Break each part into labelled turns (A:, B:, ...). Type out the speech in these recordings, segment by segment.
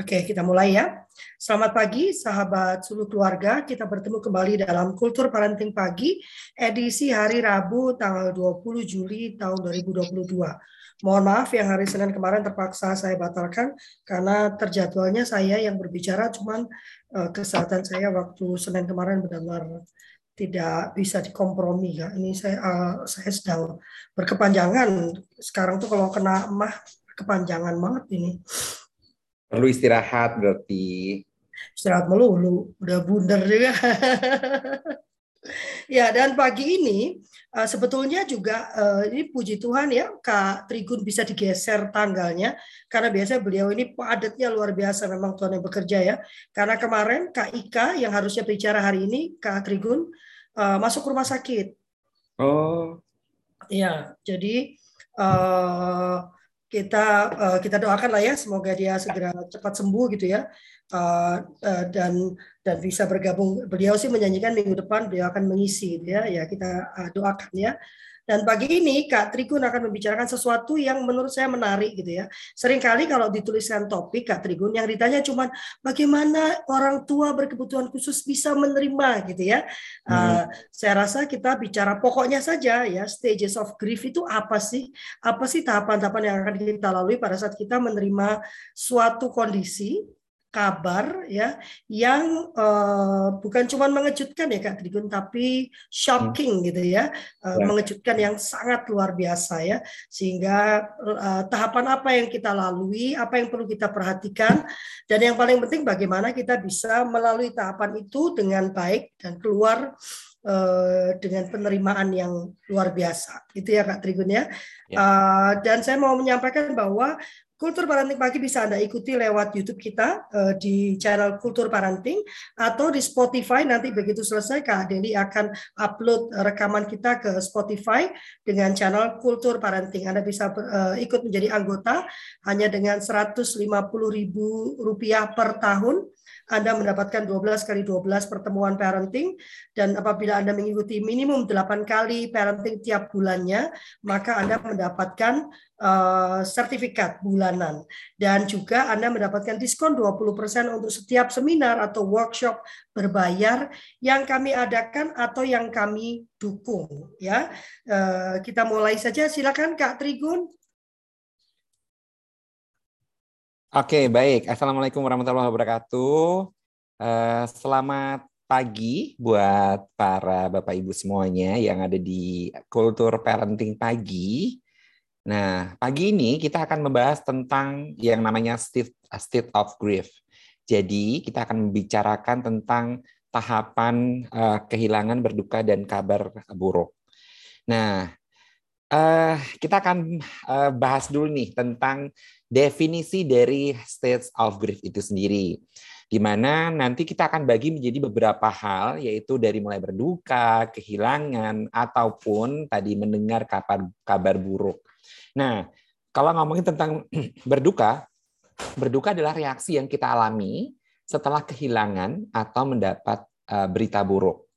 A: Oke, kita mulai ya. Selamat pagi, sahabat seluruh keluarga. Kita bertemu kembali dalam Kultur Parenting Pagi, edisi hari Rabu, tanggal 20 Juli tahun 2022. Mohon maaf yang hari Senin kemarin terpaksa saya batalkan karena terjadwalnya saya yang berbicara, cuman uh, kesehatan saya waktu Senin kemarin benar-benar tidak bisa dikompromi ya. Ini saya uh, saya sedang berkepanjangan. Sekarang tuh kalau kena emah kepanjangan banget ini.
B: Perlu istirahat berarti.
A: Istirahat melulu, udah bundar juga. ya, dan pagi ini uh, sebetulnya juga uh, ini puji Tuhan ya Kak Trigun bisa digeser tanggalnya karena biasanya beliau ini padatnya luar biasa memang Tuhan yang bekerja ya. Karena kemarin Kak Ika yang harusnya bicara hari ini Kak Trigun uh, masuk rumah sakit.
B: Oh.
A: Ya, jadi uh, kita uh, kita doakan lah ya semoga dia segera cepat sembuh gitu ya. Uh, uh, dan dan bisa bergabung. Beliau sih menyanyikan minggu depan beliau akan mengisi gitu ya. Ya kita uh, doakan ya dan pagi ini Kak Trigun akan membicarakan sesuatu yang menurut saya menarik gitu ya. Seringkali kalau dituliskan topik Kak Trigun yang ditanya cuma bagaimana orang tua berkebutuhan khusus bisa menerima gitu ya. Hmm. Uh, saya rasa kita bicara pokoknya saja ya stages of grief itu apa sih? Apa sih tahapan-tahapan yang akan kita lalui pada saat kita menerima suatu kondisi kabar ya yang uh, bukan cuma mengejutkan ya Kak Trigun tapi shocking hmm. gitu ya, uh, ya mengejutkan yang sangat luar biasa ya sehingga uh, tahapan apa yang kita lalui apa yang perlu kita perhatikan dan yang paling penting bagaimana kita bisa melalui tahapan itu dengan baik dan keluar uh, dengan penerimaan yang luar biasa itu ya Kak Trigun ya, ya. Uh, dan saya mau menyampaikan bahwa Kultur Parenting Pagi bisa Anda ikuti lewat YouTube kita uh, di channel Kultur Parenting atau di Spotify nanti begitu selesai Kak Deli akan upload rekaman kita ke Spotify dengan channel Kultur Parenting. Anda bisa uh, ikut menjadi anggota hanya dengan Rp150.000 per tahun anda mendapatkan 12 kali 12 pertemuan parenting dan apabila Anda mengikuti minimum 8 kali parenting tiap bulannya, maka Anda mendapatkan uh, sertifikat bulanan dan juga Anda mendapatkan diskon 20% untuk setiap seminar atau workshop berbayar yang kami adakan atau yang kami dukung ya. Uh, kita mulai saja silakan Kak Trigun.
B: Oke, baik. Assalamualaikum warahmatullahi wabarakatuh. Uh, selamat pagi buat para Bapak Ibu semuanya yang ada di Kultur Parenting Pagi. Nah, pagi ini kita akan membahas tentang yang namanya state, state of grief. Jadi, kita akan membicarakan tentang tahapan uh, kehilangan, berduka, dan kabar buruk. Nah, uh, kita akan uh, bahas dulu nih tentang definisi dari states of grief itu sendiri. Di mana nanti kita akan bagi menjadi beberapa hal, yaitu dari mulai berduka, kehilangan, ataupun tadi mendengar kabar, kabar buruk. Nah, kalau ngomongin tentang berduka, berduka adalah reaksi yang kita alami setelah kehilangan atau mendapat uh, berita buruk.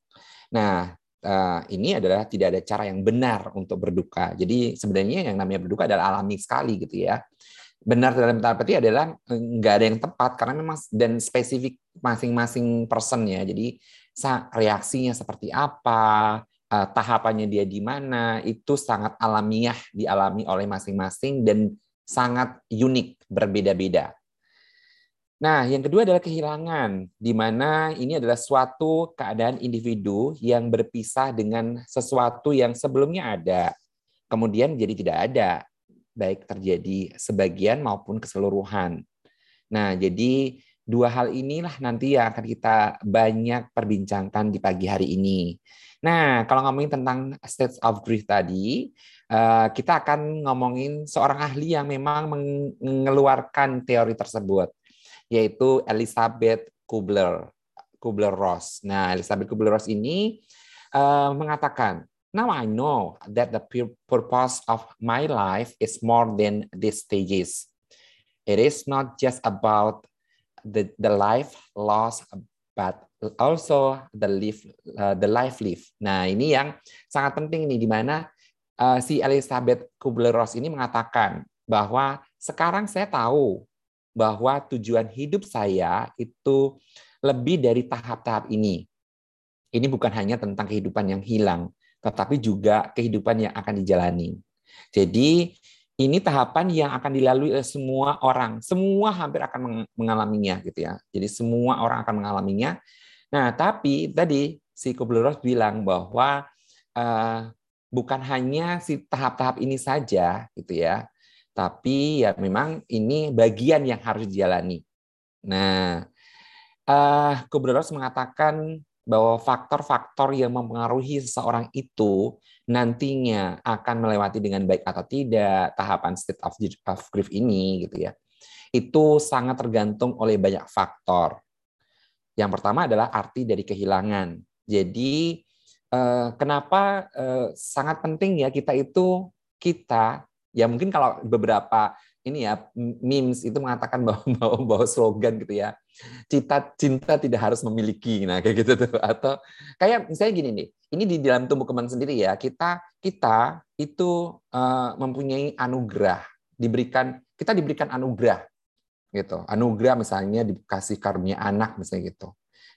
B: Nah, uh, ini adalah tidak ada cara yang benar untuk berduka. Jadi sebenarnya yang namanya berduka adalah alami sekali gitu ya benar dalam tanda petik adalah nggak ada yang tepat karena memang dan spesifik masing-masing person ya. Jadi reaksinya seperti apa, eh, tahapannya dia di mana itu sangat alamiah dialami oleh masing-masing dan sangat unik berbeda-beda. Nah, yang kedua adalah kehilangan, di mana ini adalah suatu keadaan individu yang berpisah dengan sesuatu yang sebelumnya ada, kemudian jadi tidak ada baik terjadi sebagian maupun keseluruhan. Nah, jadi dua hal inilah nanti yang akan kita banyak perbincangkan di pagi hari ini. Nah, kalau ngomongin tentang states of grief tadi, eh, kita akan ngomongin seorang ahli yang memang mengeluarkan teori tersebut, yaitu Elizabeth Kubler, Kubler-Ross. Nah, Elizabeth Kubler-Ross ini eh, mengatakan now I know that the purpose of my life is more than these stages. It is not just about the, the life lost, but also the life uh, the life live. Nah ini yang sangat penting nih di mana uh, si Elizabeth Kubler-Ross ini mengatakan bahwa sekarang saya tahu bahwa tujuan hidup saya itu lebih dari tahap-tahap ini. Ini bukan hanya tentang kehidupan yang hilang, tetapi juga kehidupan yang akan dijalani. Jadi ini tahapan yang akan dilalui oleh semua orang. Semua hampir akan mengalaminya gitu ya. Jadi semua orang akan mengalaminya. Nah, tapi tadi si Kubler-Ross bilang bahwa uh, bukan hanya si tahap-tahap ini saja gitu ya. Tapi ya memang ini bagian yang harus dijalani. Nah, uh, Kubler-Ross mengatakan bahwa faktor-faktor yang mempengaruhi seseorang itu nantinya akan melewati dengan baik atau tidak tahapan state of, grief ini gitu ya. Itu sangat tergantung oleh banyak faktor. Yang pertama adalah arti dari kehilangan. Jadi eh, kenapa eh, sangat penting ya kita itu kita ya mungkin kalau beberapa ini ya memes itu mengatakan bahwa bahwa, bahwa slogan gitu ya cinta cinta tidak harus memiliki. Nah kayak gitu tuh. Atau kayak misalnya gini nih ini di dalam tumbuh kembang sendiri ya kita kita itu uh, mempunyai anugerah diberikan kita diberikan anugerah gitu. Anugerah misalnya dikasih karunia anak misalnya gitu.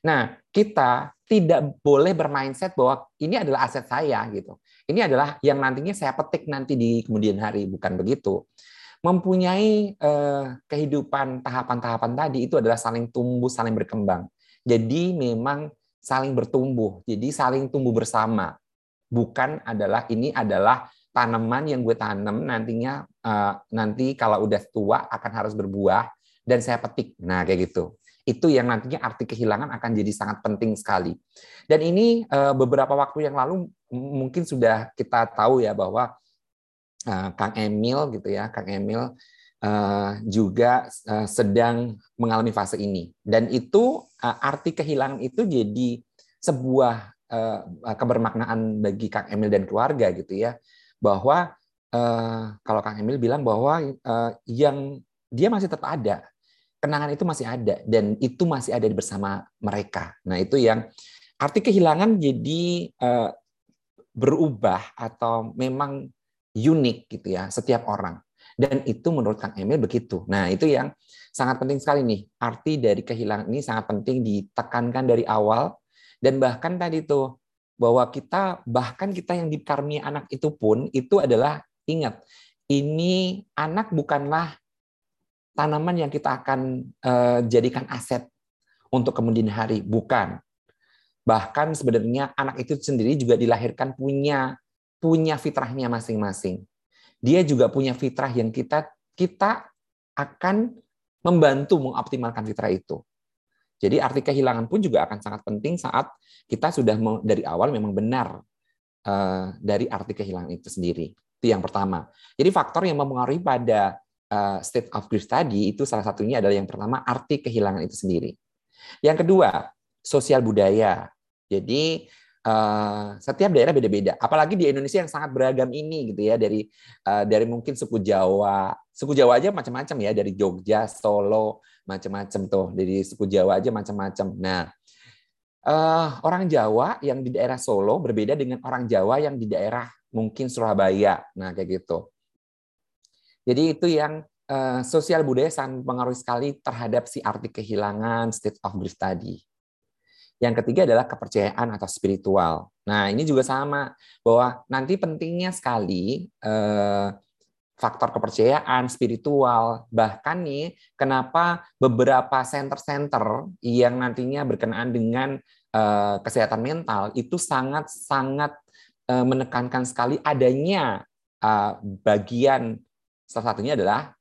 B: Nah kita tidak boleh bermindset bahwa ini adalah aset saya gitu. Ini adalah yang nantinya saya petik nanti di kemudian hari bukan begitu mempunyai eh, kehidupan tahapan-tahapan tadi itu adalah saling tumbuh, saling berkembang. Jadi memang saling bertumbuh, jadi saling tumbuh bersama. Bukan adalah ini adalah tanaman yang gue tanam nantinya eh, nanti kalau udah tua akan harus berbuah dan saya petik. Nah kayak gitu. Itu yang nantinya arti kehilangan akan jadi sangat penting sekali. Dan ini eh, beberapa waktu yang lalu mungkin sudah kita tahu ya bahwa uh, Kang Emil gitu ya, Kang Emil uh, juga uh, sedang mengalami fase ini. Dan itu uh, arti kehilangan itu jadi sebuah kebermaknaan bagi Kang Emil dan keluarga gitu ya, bahwa kalau Kang Emil bilang bahwa yang dia masih tetap ada, kenangan itu masih ada dan itu masih ada bersama mereka. Nah itu yang arti kehilangan jadi berubah atau memang unik gitu ya setiap orang. Dan itu menurut Kang Emil begitu. Nah, itu yang sangat penting sekali nih. Arti dari kehilangan ini sangat penting ditekankan dari awal dan bahkan tadi itu bahwa kita bahkan kita yang dikarmi anak itu pun itu adalah ingat ini anak bukanlah tanaman yang kita akan uh, jadikan aset untuk kemudian hari bukan bahkan sebenarnya anak itu sendiri juga dilahirkan punya punya fitrahnya masing-masing. Dia juga punya fitrah yang kita kita akan membantu mengoptimalkan fitrah itu. Jadi arti kehilangan pun juga akan sangat penting saat kita sudah dari awal memang benar uh, dari arti kehilangan itu sendiri. Itu yang pertama. Jadi faktor yang mempengaruhi pada uh, state of grief tadi itu salah satunya adalah yang pertama arti kehilangan itu sendiri. Yang kedua, sosial budaya. Jadi Uh, setiap daerah beda-beda. Apalagi di Indonesia yang sangat beragam ini gitu ya dari uh, dari mungkin suku Jawa, suku Jawa aja macam-macam ya dari Jogja, Solo, macam-macam tuh dari suku Jawa aja macam-macam. Nah, uh, orang Jawa yang di daerah Solo berbeda dengan orang Jawa yang di daerah mungkin Surabaya. Nah, kayak gitu. Jadi itu yang uh, sosial budaya sangat mempengaruhi sekali terhadap si arti kehilangan state of grief tadi. Yang ketiga adalah kepercayaan atau spiritual. Nah, ini juga sama bahwa nanti pentingnya sekali eh, faktor kepercayaan, spiritual, bahkan nih kenapa beberapa center-center yang nantinya berkenaan dengan eh, kesehatan mental itu sangat-sangat eh, menekankan sekali adanya eh, bagian salah satunya adalah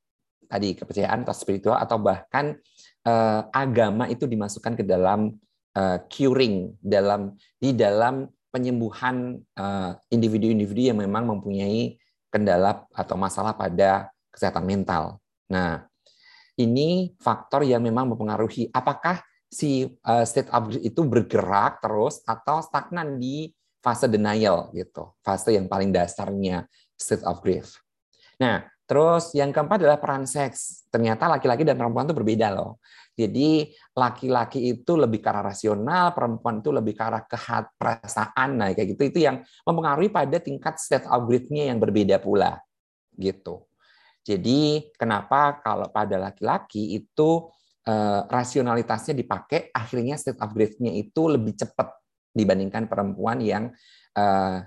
B: tadi kepercayaan atau spiritual atau bahkan eh, agama itu dimasukkan ke dalam uh, curing dalam di dalam penyembuhan eh, individu-individu uh, yang memang mempunyai kendala atau masalah pada kesehatan mental. Nah, ini faktor yang memang mempengaruhi apakah si uh, state of itu bergerak terus atau stagnan di fase denial gitu, fase yang paling dasarnya state of grief. Nah, terus yang keempat adalah peran seks. Ternyata laki-laki dan perempuan itu berbeda loh. Jadi laki-laki itu lebih ke arah rasional, perempuan itu lebih ke arah kehat perasaan, nah kayak gitu itu yang mempengaruhi pada tingkat state of grief-nya yang berbeda pula, gitu. Jadi kenapa kalau pada laki-laki itu eh, rasionalitasnya dipakai, akhirnya state of grief-nya itu lebih cepat dibandingkan perempuan yang eh,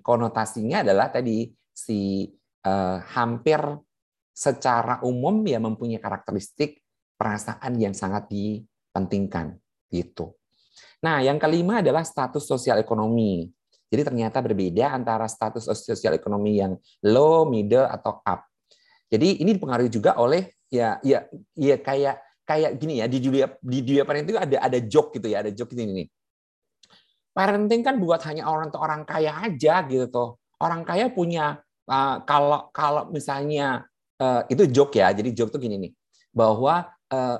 B: konotasinya adalah tadi si eh, hampir secara umum ya mempunyai karakteristik perasaan yang sangat dipentingkan gitu. Nah, yang kelima adalah status sosial ekonomi. Jadi ternyata berbeda antara status sosial ekonomi yang low, middle atau up. Jadi ini dipengaruhi juga oleh ya ya ya kayak kayak gini ya di dunia di dunia parenting itu ada ada joke gitu ya, ada joke ini nih. Parenting kan buat hanya orang orang kaya aja gitu tuh. Orang kaya punya uh, kalau kalau misalnya uh, itu joke ya. Jadi joke tuh gini nih bahwa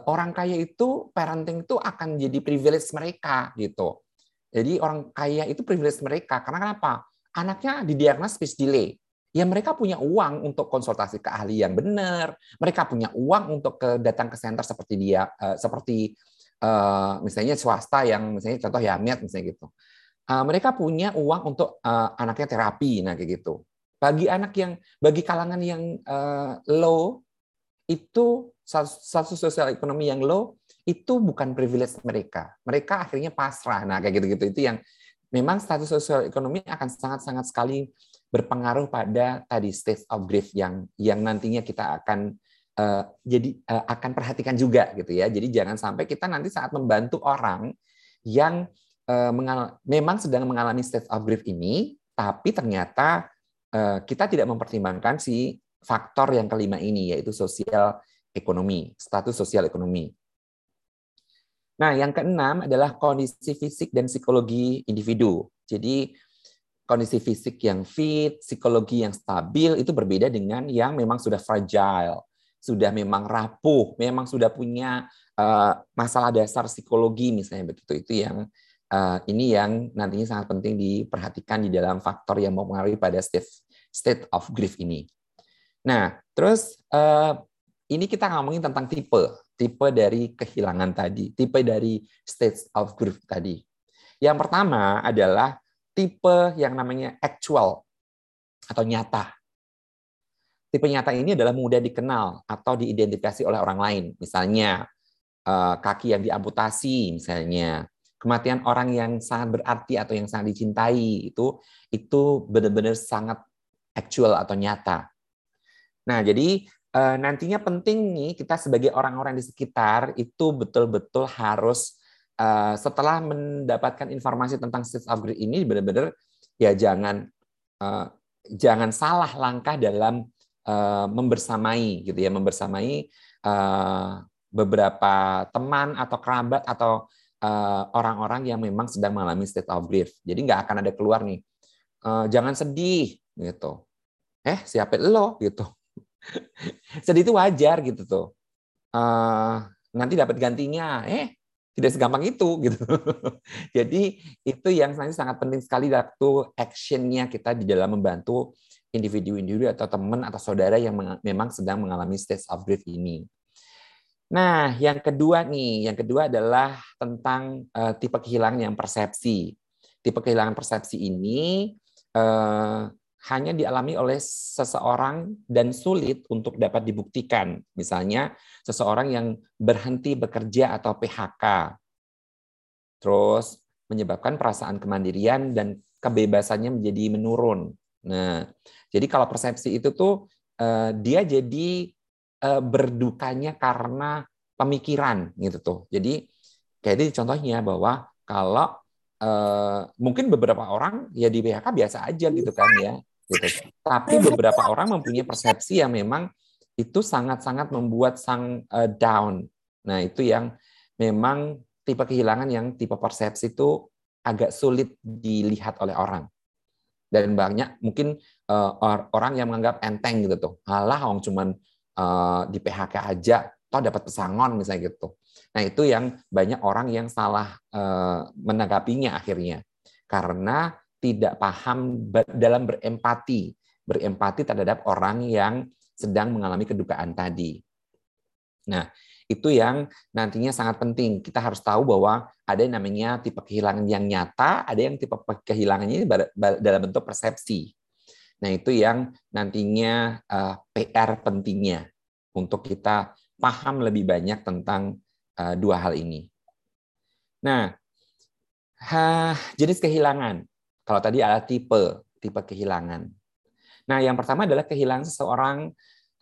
B: orang kaya itu parenting itu akan jadi privilege mereka gitu. Jadi orang kaya itu privilege mereka karena kenapa? Anaknya didiagnosis speech delay ya mereka punya uang untuk konsultasi ke ahli yang benar, mereka punya uang untuk ke datang ke center seperti dia uh, seperti uh, misalnya swasta yang misalnya contoh Yamet misalnya gitu. Uh, mereka punya uang untuk uh, anaknya terapi nah kayak gitu. Bagi anak yang bagi kalangan yang uh, low itu satu sosial ekonomi yang low itu bukan privilege mereka. Mereka akhirnya pasrah. Nah, kayak gitu-gitu itu yang memang status sosial ekonomi akan sangat-sangat sekali berpengaruh pada tadi state of grief yang yang nantinya kita akan uh, jadi uh, akan perhatikan juga gitu ya. Jadi jangan sampai kita nanti saat membantu orang yang uh, mengal memang sedang mengalami state of grief ini, tapi ternyata uh, kita tidak mempertimbangkan si faktor yang kelima ini yaitu sosial ekonomi, status sosial ekonomi. Nah, yang keenam adalah kondisi fisik dan psikologi individu. Jadi kondisi fisik yang fit, psikologi yang stabil itu berbeda dengan yang memang sudah fragile, sudah memang rapuh, memang sudah punya uh, masalah dasar psikologi misalnya begitu. Itu yang uh, ini yang nantinya sangat penting diperhatikan di dalam faktor yang mempengaruhi pada state of grief ini. Nah, terus uh, ini kita ngomongin tentang tipe, tipe dari kehilangan tadi, tipe dari state of grief tadi. Yang pertama adalah tipe yang namanya actual atau nyata. Tipe nyata ini adalah mudah dikenal atau diidentifikasi oleh orang lain. Misalnya eh, kaki yang diamputasi, misalnya kematian orang yang sangat berarti atau yang sangat dicintai itu itu benar-benar sangat actual atau nyata. Nah, jadi eh, nantinya penting nih kita sebagai orang-orang di sekitar itu betul-betul harus Eh, setelah mendapatkan informasi tentang state grid ini benar-benar ya jangan uh, jangan salah langkah dalam uh, membersamai gitu ya membersamai uh, beberapa teman atau kerabat atau orang-orang uh, yang memang sedang mengalami state of grief jadi nggak akan ada keluar nih uh, jangan sedih gitu. Eh siapa lo? gitu sedih itu wajar gitu tuh uh, nanti dapat gantinya eh tidak segampang itu gitu. Jadi itu yang sangat sangat penting sekali waktu actionnya kita di dalam membantu individu-individu atau teman atau saudara yang memang sedang mengalami stage of grief ini. Nah, yang kedua nih, yang kedua adalah tentang uh, tipe kehilangan yang persepsi. Tipe kehilangan persepsi ini uh, hanya dialami oleh seseorang dan sulit untuk dapat dibuktikan. Misalnya seseorang yang berhenti bekerja atau PHK. Terus menyebabkan perasaan kemandirian dan kebebasannya menjadi menurun. Nah, jadi kalau persepsi itu tuh eh, dia jadi eh, berdukanya karena pemikiran gitu tuh. Jadi kayak ini contohnya bahwa kalau eh, mungkin beberapa orang ya di PHK biasa aja gitu kan ya gitu. Tapi beberapa orang mempunyai persepsi yang memang itu sangat-sangat membuat sang uh, down. Nah, itu yang memang tipe kehilangan yang tipe persepsi itu agak sulit dilihat oleh orang. Dan banyak mungkin uh, orang yang menganggap enteng gitu tuh. Alah, orang cuman uh, di PHK aja, toh dapat pesangon misalnya gitu. Nah, itu yang banyak orang yang salah uh, menanggapinya akhirnya. karena tidak paham dalam berempati, berempati terhadap orang yang sedang mengalami kedukaan tadi. Nah, itu yang nantinya sangat penting. Kita harus tahu bahwa ada yang namanya tipe kehilangan yang nyata, ada yang tipe kehilangannya dalam bentuk persepsi. Nah, itu yang nantinya uh, eh, PR pentingnya untuk kita paham lebih banyak tentang uh, dua hal ini. Nah, ha, jenis kehilangan. Kalau tadi ada tipe, tipe kehilangan. Nah, yang pertama adalah kehilangan seseorang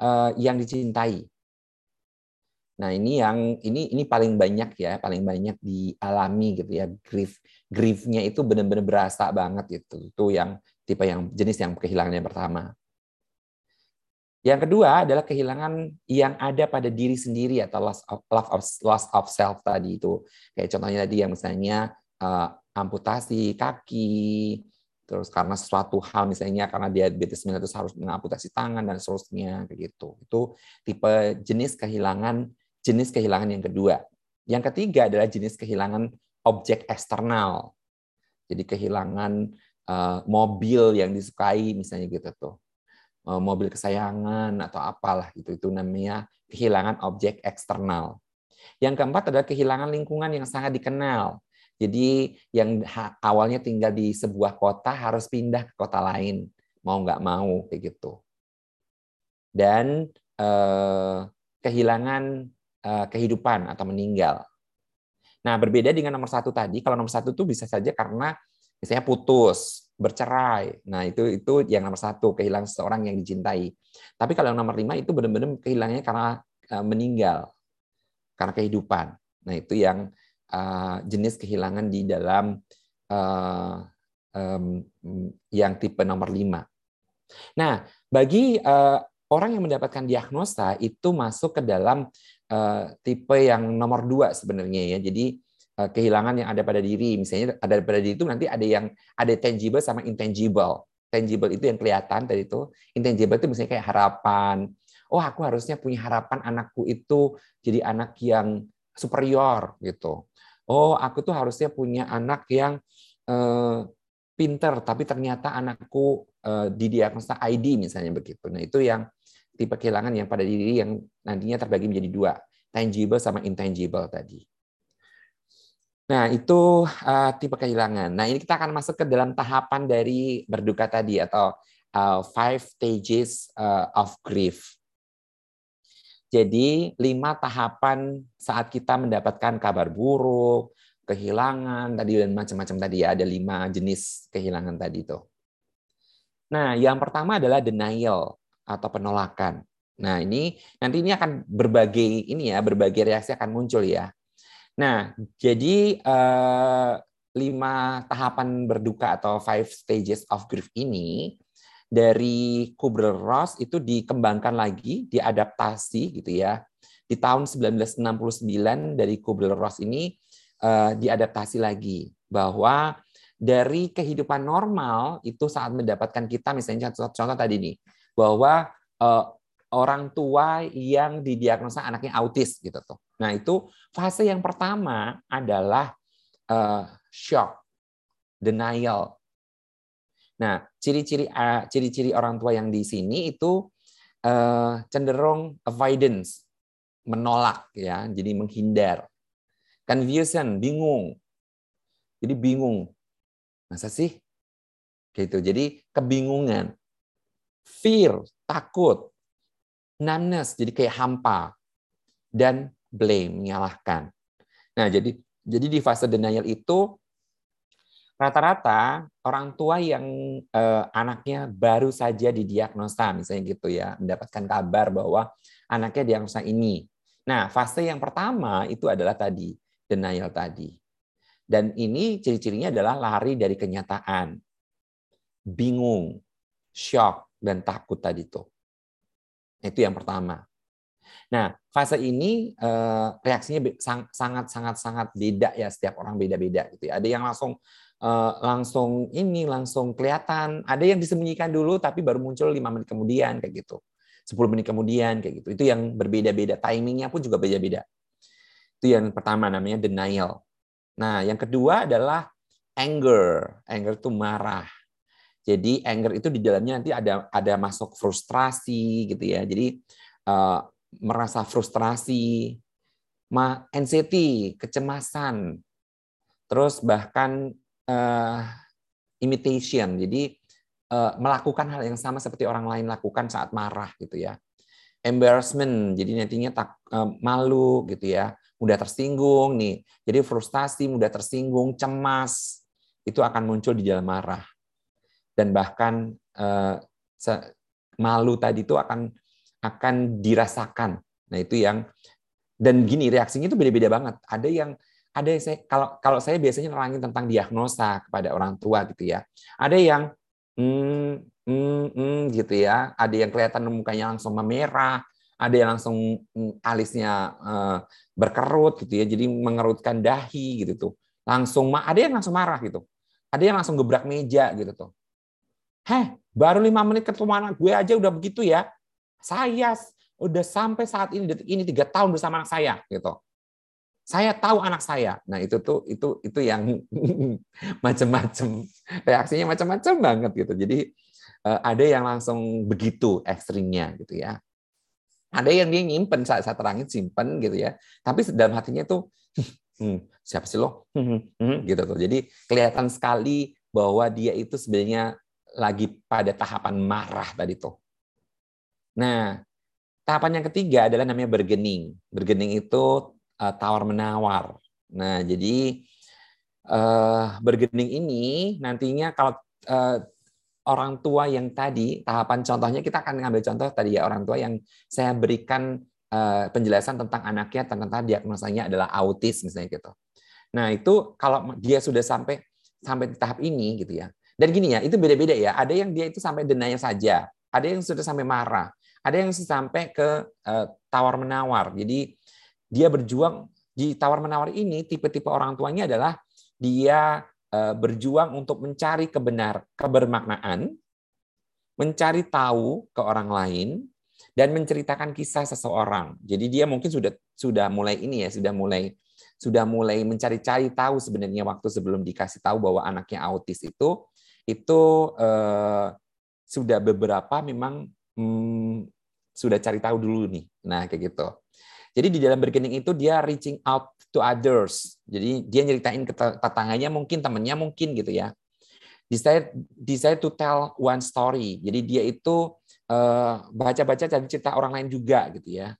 B: uh, yang dicintai. Nah, ini yang ini ini paling banyak ya, paling banyak dialami gitu ya. Grief griefnya itu benar-benar berasa banget itu. Itu yang tipe yang jenis yang kehilangan yang pertama. Yang kedua adalah kehilangan yang ada pada diri sendiri atau loss of, loss of self tadi itu. Kayak contohnya tadi yang misalnya uh, amputasi kaki, terus karena sesuatu hal misalnya karena diabetes mellitus harus mengamputasi tangan dan seterusnya kayak gitu. Itu tipe jenis kehilangan jenis kehilangan yang kedua. Yang ketiga adalah jenis kehilangan objek eksternal. Jadi kehilangan uh, mobil yang disukai misalnya gitu tuh. Uh, mobil kesayangan atau apalah gitu itu namanya kehilangan objek eksternal. Yang keempat adalah kehilangan lingkungan yang sangat dikenal. Jadi yang awalnya tinggal di sebuah kota harus pindah ke kota lain, mau nggak mau kayak gitu. Dan eh, kehilangan Eh, kehidupan atau meninggal. Nah, berbeda dengan nomor satu tadi, kalau nomor satu itu bisa saja karena misalnya putus, bercerai. Nah, itu itu yang nomor satu, kehilangan seseorang yang dicintai. Tapi kalau yang nomor lima itu benar-benar kehilangannya karena eh, meninggal, karena kehidupan. Nah, itu yang uh, jenis kehilangan di dalam uh, um, yang tipe nomor lima. Nah, bagi uh, orang yang mendapatkan diagnosa itu masuk ke dalam uh, tipe yang nomor dua sebenarnya ya. Jadi uh, kehilangan yang ada pada diri, misalnya ada pada diri itu nanti ada yang ada tangible sama intangible. Tangible itu yang kelihatan tadi itu, intangible itu misalnya kayak harapan. Oh, aku harusnya punya harapan anakku itu jadi anak yang superior gitu. Oh, aku tuh harusnya punya anak yang uh, pinter, tapi ternyata anakku uh, didiagnosa ID misalnya begitu. Nah, itu yang tipe kehilangan yang pada diri yang nantinya terbagi menjadi dua, tangible sama intangible tadi. Nah, itu uh, tipe kehilangan. Nah, ini kita akan masuk ke dalam tahapan dari berduka tadi atau uh, five stages uh, of grief. Jadi, lima tahapan saat kita mendapatkan kabar buruk, kehilangan tadi dan macam-macam tadi ya, ada lima jenis kehilangan tadi itu. Nah, yang pertama adalah denial atau penolakan. Nah, ini nanti ini akan berbagai ini ya, berbagai reaksi akan muncul ya. Nah, jadi eh, lima tahapan berduka atau five stages of grief ini dari Kubler-Ross itu dikembangkan lagi, diadaptasi gitu ya. Di tahun 1969 dari Kubler-Ross ini eh, diadaptasi lagi bahwa dari kehidupan normal itu saat mendapatkan kita misalnya contoh, contoh tadi nih bahwa uh, orang tua yang didiagnosa anaknya autis gitu tuh. Nah, itu fase yang pertama adalah uh, shock, denial. Nah, ciri-ciri uh, ciri-ciri orang tua yang di sini itu uh, cenderung avoidance, menolak ya, jadi menghindar. Confusion, bingung. Jadi bingung. Masa sih? Gitu. Jadi kebingungan fear, takut, numbness, jadi kayak hampa, dan blame, menyalahkan. Nah, jadi jadi di fase denial itu rata-rata orang tua yang eh, anaknya baru saja didiagnosa, misalnya gitu ya, mendapatkan kabar bahwa anaknya diagnosa ini. Nah, fase yang pertama itu adalah tadi denial tadi. Dan ini ciri-cirinya adalah lari dari kenyataan, bingung, shock, dan takut tadi tuh. Itu yang pertama. Nah, fase ini eh, reaksinya sangat sangat sangat beda ya setiap orang beda-beda gitu ya. Ada yang langsung eh, langsung ini langsung kelihatan, ada yang disembunyikan dulu tapi baru muncul lima menit kemudian kayak gitu. 10 menit kemudian kayak gitu. Itu yang berbeda-beda, timingnya pun juga beda-beda. Itu yang pertama namanya denial. Nah, yang kedua adalah anger. Anger itu marah. Jadi anger itu di dalamnya nanti ada ada masuk frustrasi gitu ya. Jadi uh, merasa frustrasi, ma anxiety, kecemasan, terus bahkan uh, imitation. Jadi uh, melakukan hal yang sama seperti orang lain lakukan saat marah gitu ya. Embarrassment, jadi nantinya tak uh, malu gitu ya, mudah tersinggung nih. Jadi frustasi, mudah tersinggung, cemas itu akan muncul di dalam marah dan bahkan uh, malu tadi itu akan akan dirasakan. Nah itu yang dan gini reaksinya itu beda-beda banget. Ada yang ada yang saya kalau kalau saya biasanya nerangin tentang diagnosa kepada orang tua gitu ya. Ada yang hmm, hmm, hmm, gitu ya. Ada yang kelihatan mukanya langsung memerah, ada yang langsung hmm, alisnya uh, berkerut gitu ya. Jadi mengerutkan dahi gitu tuh. Langsung ada yang langsung marah gitu. Ada yang langsung gebrak meja gitu tuh. Heh, baru lima menit ketemu anak gue aja udah begitu ya. Saya udah sampai saat ini detik ini tiga tahun bersama anak saya gitu. Saya tahu anak saya. Nah itu tuh itu itu yang macam-macam reaksinya macam-macam banget gitu. Jadi eh, ada yang langsung begitu ekstrimnya gitu ya. Ada yang dia nyimpen saat saya terangin simpen gitu ya. Tapi dalam hatinya tuh hmm, siapa sih lo? Hmm, hmm, gitu tuh. Jadi kelihatan sekali bahwa dia itu sebenarnya lagi pada tahapan marah tadi tuh. Nah, tahapan yang ketiga adalah namanya bergening. Bergening itu uh, tawar menawar. Nah, jadi uh, bergening ini nantinya kalau uh, orang tua yang tadi tahapan contohnya kita akan ngambil contoh tadi ya orang tua yang saya berikan uh, penjelasan tentang anaknya tentang diagnosanya adalah autis misalnya gitu. Nah, itu kalau dia sudah sampai sampai di tahap ini gitu ya. Dan gini ya, itu beda-beda ya. Ada yang dia itu sampai denanya saja, ada yang sudah sampai marah, ada yang sampai ke uh, tawar menawar. Jadi dia berjuang di tawar menawar ini tipe-tipe orang tuanya adalah dia uh, berjuang untuk mencari kebenar kebermaknaan, mencari tahu ke orang lain dan menceritakan kisah seseorang. Jadi dia mungkin sudah sudah mulai ini ya, sudah mulai sudah mulai mencari-cari tahu sebenarnya waktu sebelum dikasih tahu bahwa anaknya autis itu itu eh, sudah beberapa memang hmm, sudah cari tahu dulu nih. Nah, kayak gitu. Jadi di dalam berkening itu dia reaching out to others. Jadi dia nyeritain ke tetangganya mungkin, temannya mungkin gitu ya. Decide, decide to tell one story. Jadi dia itu uh, baca-baca dan cerita orang lain juga gitu ya.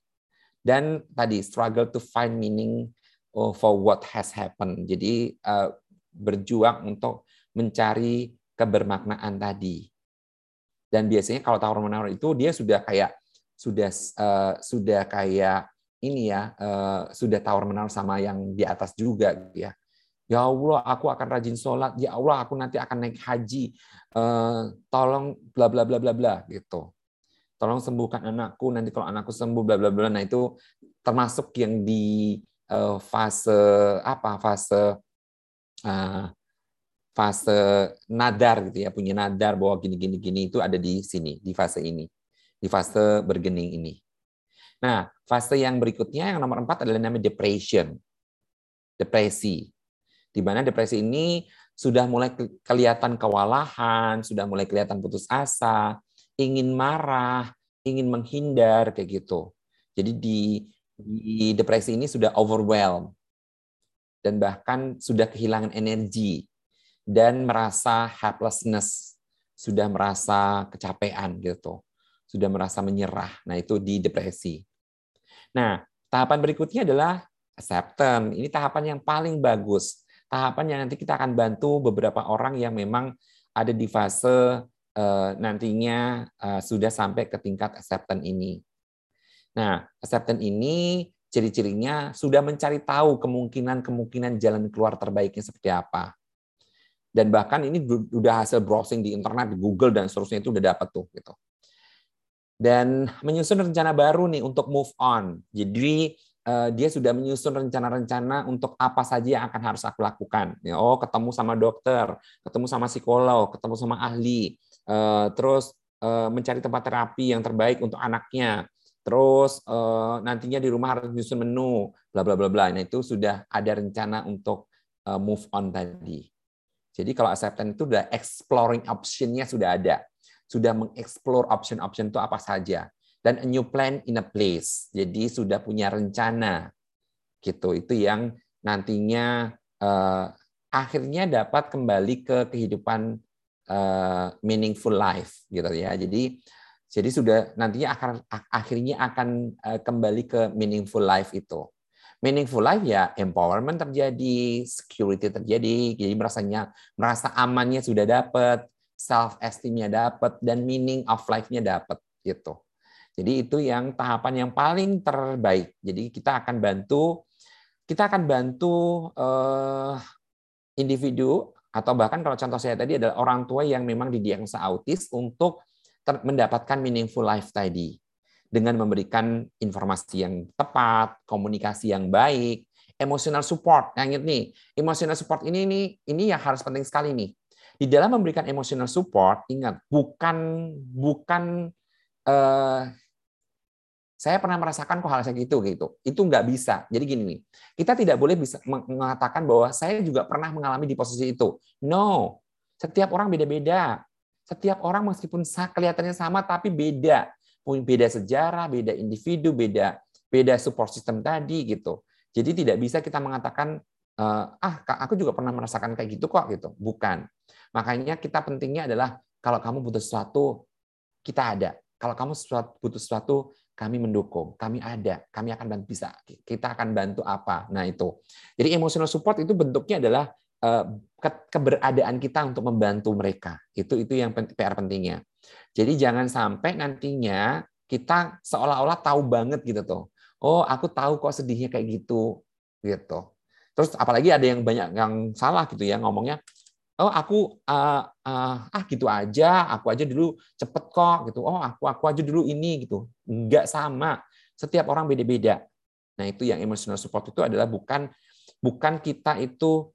B: Dan tadi struggle to find meaning oh, for what has happened. Jadi uh, berjuang untuk mencari kebermaknaan tadi. Dan biasanya kalau tawar menawar itu dia sudah kayak sudah uh, sudah kayak ini ya uh, sudah tawar menawar sama yang di atas juga gitu ya. Ya Allah, aku akan rajin sholat. Ya Allah, aku nanti akan naik haji. Uh, tolong bla bla bla bla bla gitu. Tolong sembuhkan anakku. Nanti kalau anakku sembuh bla bla bla. Nah itu termasuk yang di uh, fase apa? Fase uh, fase nadar gitu ya, punya nadar bahwa gini gini gini itu ada di sini, di fase ini. Di fase bergening ini. Nah, fase yang berikutnya yang nomor empat adalah namanya depression. Depresi. Di mana depresi ini sudah mulai kelihatan kewalahan, sudah mulai kelihatan putus asa, ingin marah, ingin menghindar kayak gitu. Jadi di di depresi ini sudah overwhelmed dan bahkan sudah kehilangan energi dan merasa helplessness, sudah merasa kecapean gitu, sudah merasa menyerah. Nah, itu di depresi. Nah, tahapan berikutnya adalah acceptance. Ini tahapan yang paling bagus. Tahapan yang nanti kita akan bantu beberapa orang yang memang ada di fase uh, nantinya uh, sudah sampai ke tingkat acceptance ini. Nah, acceptance ini ciri-cirinya sudah mencari tahu kemungkinan-kemungkinan jalan keluar terbaiknya seperti apa dan bahkan ini udah hasil browsing di internet di Google dan seterusnya itu udah dapat tuh gitu dan menyusun rencana baru nih untuk move on. Jadi uh, dia sudah menyusun rencana-rencana untuk apa saja yang akan harus aku lakukan. Ya, oh ketemu sama dokter ketemu sama psikolog ketemu sama ahli. Uh, terus uh, mencari tempat terapi yang terbaik untuk anaknya. Terus uh, nantinya di rumah harus menyusun menu bla bla bla bla. Nah itu sudah ada rencana untuk uh, move on tadi. Jadi kalau acceptance itu udah exploring option-nya sudah ada. Sudah mengeksplor option-option itu apa saja. Dan a new plan in a place. Jadi sudah punya rencana. Gitu. Itu yang nantinya uh, akhirnya dapat kembali ke kehidupan uh, meaningful life gitu ya. Jadi jadi sudah nantinya akan akhirnya akan uh, kembali ke meaningful life itu meaningful life ya empowerment terjadi, security terjadi, jadi merasanya merasa amannya sudah dapat, self esteemnya dapat dan meaning of life-nya dapat gitu. Jadi itu yang tahapan yang paling terbaik. Jadi kita akan bantu kita akan bantu uh, individu atau bahkan kalau contoh saya tadi adalah orang tua yang memang didiagnosa autis untuk mendapatkan meaningful life tadi dengan memberikan informasi yang tepat, komunikasi yang baik, emotional support. Yang ingat nih, emotional support ini nih ini yang harus penting sekali nih. Di dalam memberikan emotional support, ingat bukan bukan uh, saya pernah merasakan kok hal kayak gitu gitu. Itu nggak bisa. Jadi gini nih, kita tidak boleh bisa mengatakan bahwa saya juga pernah mengalami di posisi itu. No, setiap orang beda-beda. Setiap orang meskipun kelihatannya sama tapi beda beda sejarah, beda individu, beda beda support system tadi gitu. Jadi tidak bisa kita mengatakan eh, ah aku juga pernah merasakan kayak gitu kok gitu. Bukan. Makanya kita pentingnya adalah kalau kamu butuh sesuatu kita ada. Kalau kamu butuh sesuatu kami mendukung, kami ada, kami akan bantu bisa, kita akan bantu apa. Nah itu. Jadi emotional support itu bentuknya adalah eh, keberadaan kita untuk membantu mereka. Itu itu yang PR pentingnya. Jadi jangan sampai nantinya kita seolah-olah tahu banget gitu tuh. Oh, aku tahu kok sedihnya kayak gitu gitu. Terus apalagi ada yang banyak yang salah gitu ya ngomongnya. Oh, aku uh, uh, ah gitu aja, aku aja dulu cepet kok gitu. Oh, aku aku aja dulu ini gitu. Enggak sama. Setiap orang beda-beda. Nah, itu yang emotional support itu adalah bukan bukan kita itu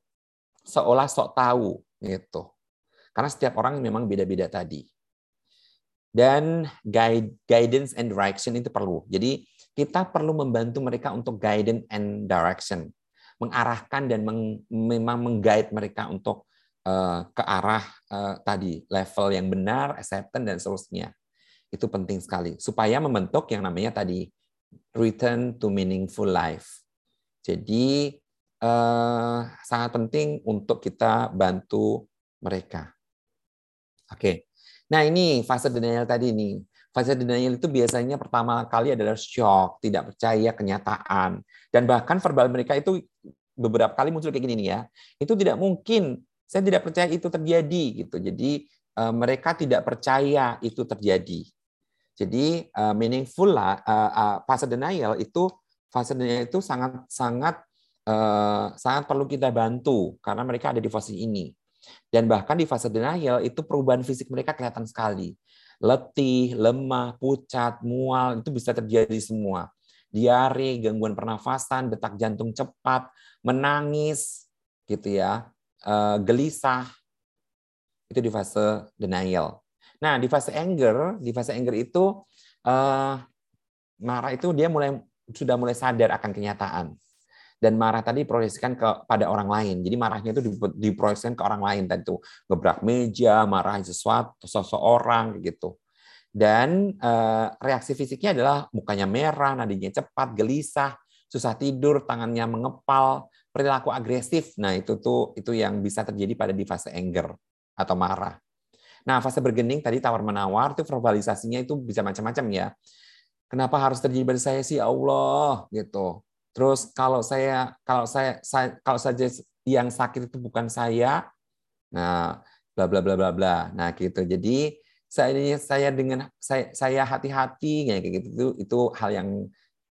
B: seolah sok tahu gitu. Karena setiap orang memang beda-beda tadi dan guide, guidance and direction itu perlu. Jadi kita perlu membantu mereka untuk guidance and direction, mengarahkan dan meng, memang mengguide mereka untuk uh, ke arah uh, tadi level yang benar, acceptance dan seterusnya. Itu penting sekali supaya membentuk yang namanya tadi return to meaningful life. Jadi uh, sangat penting untuk kita bantu mereka. Oke. Nah ini fase denial tadi nih. Fase denial itu biasanya pertama kali adalah shock, tidak percaya kenyataan. Dan bahkan verbal mereka itu beberapa kali muncul kayak gini nih ya. Itu tidak mungkin, saya tidak percaya itu terjadi gitu. Jadi eh, mereka tidak percaya itu terjadi. Jadi uh, meaningful lah uh, fase denial itu fase denial itu sangat sangat sangat perlu kita bantu karena mereka ada di fase ini. Dan bahkan di fase denial itu perubahan fisik mereka kelihatan sekali. Letih, lemah, pucat, mual, itu bisa terjadi semua. Diare, gangguan pernafasan, detak jantung cepat, menangis, gitu ya, eh, gelisah. Itu di fase denial. Nah, di fase anger, di fase anger itu eh, marah itu dia mulai sudah mulai sadar akan kenyataan dan marah tadi diproyeksikan kepada orang lain. Jadi marahnya itu diproyeksikan ke orang lain tadi itu gebrak meja, marahin sesuatu, seseorang gitu. Dan eh, reaksi fisiknya adalah mukanya merah, nadinya cepat, gelisah, susah tidur, tangannya mengepal, perilaku agresif. Nah, itu tuh itu yang bisa terjadi pada di fase anger atau marah. Nah, fase bergening tadi tawar-menawar itu verbalisasinya itu bisa macam-macam ya. Kenapa harus terjadi pada saya sih Allah gitu. Terus kalau saya kalau saya, saya kalau saja yang sakit itu bukan saya, nah bla bla bla bla bla. Nah gitu. Jadi saya saya dengan saya saya hati-hati kayak gitu itu itu hal yang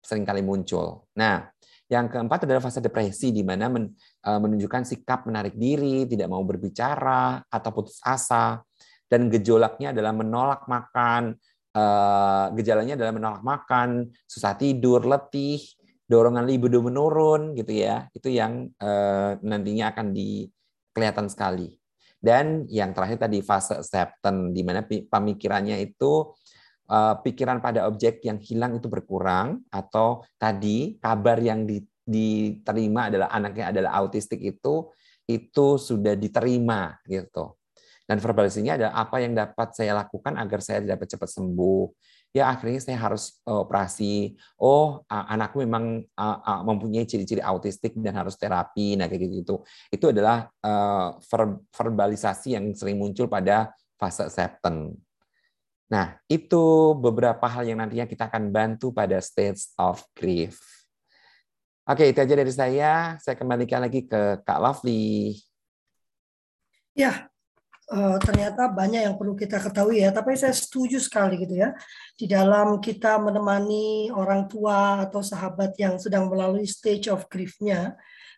B: sering kali muncul. Nah, yang keempat adalah fase depresi di mana men, e, menunjukkan sikap menarik diri, tidak mau berbicara atau putus asa dan gejolaknya adalah menolak makan, e, gejalanya adalah menolak makan, susah tidur, letih, dorongan libido menurun gitu ya itu yang uh, nantinya akan di kelihatan sekali dan yang terakhir tadi fase acceptance di mana pemikirannya itu uh, pikiran pada objek yang hilang itu berkurang atau tadi kabar yang di, diterima adalah anaknya adalah autistik itu itu sudah diterima gitu. Dan verbalisasinya adalah apa yang dapat saya lakukan agar saya dapat cepat sembuh. Ya akhirnya saya harus eh, operasi. Oh anakku memang mempunyai ciri-ciri autistik dan harus terapi. Nah kayak gitu. Itu adalah uh, verbalisasi yang sering muncul pada fase acceptance. Nah, itu beberapa hal yang nantinya kita akan bantu pada stage of grief. Oke, itu aja dari saya. Saya kembalikan lagi ke Kak Lovely.
A: Ya, uh, ternyata banyak yang perlu kita ketahui ya. Tapi saya setuju sekali gitu ya. Di dalam kita menemani orang tua atau sahabat yang sedang melalui stage of grief-nya,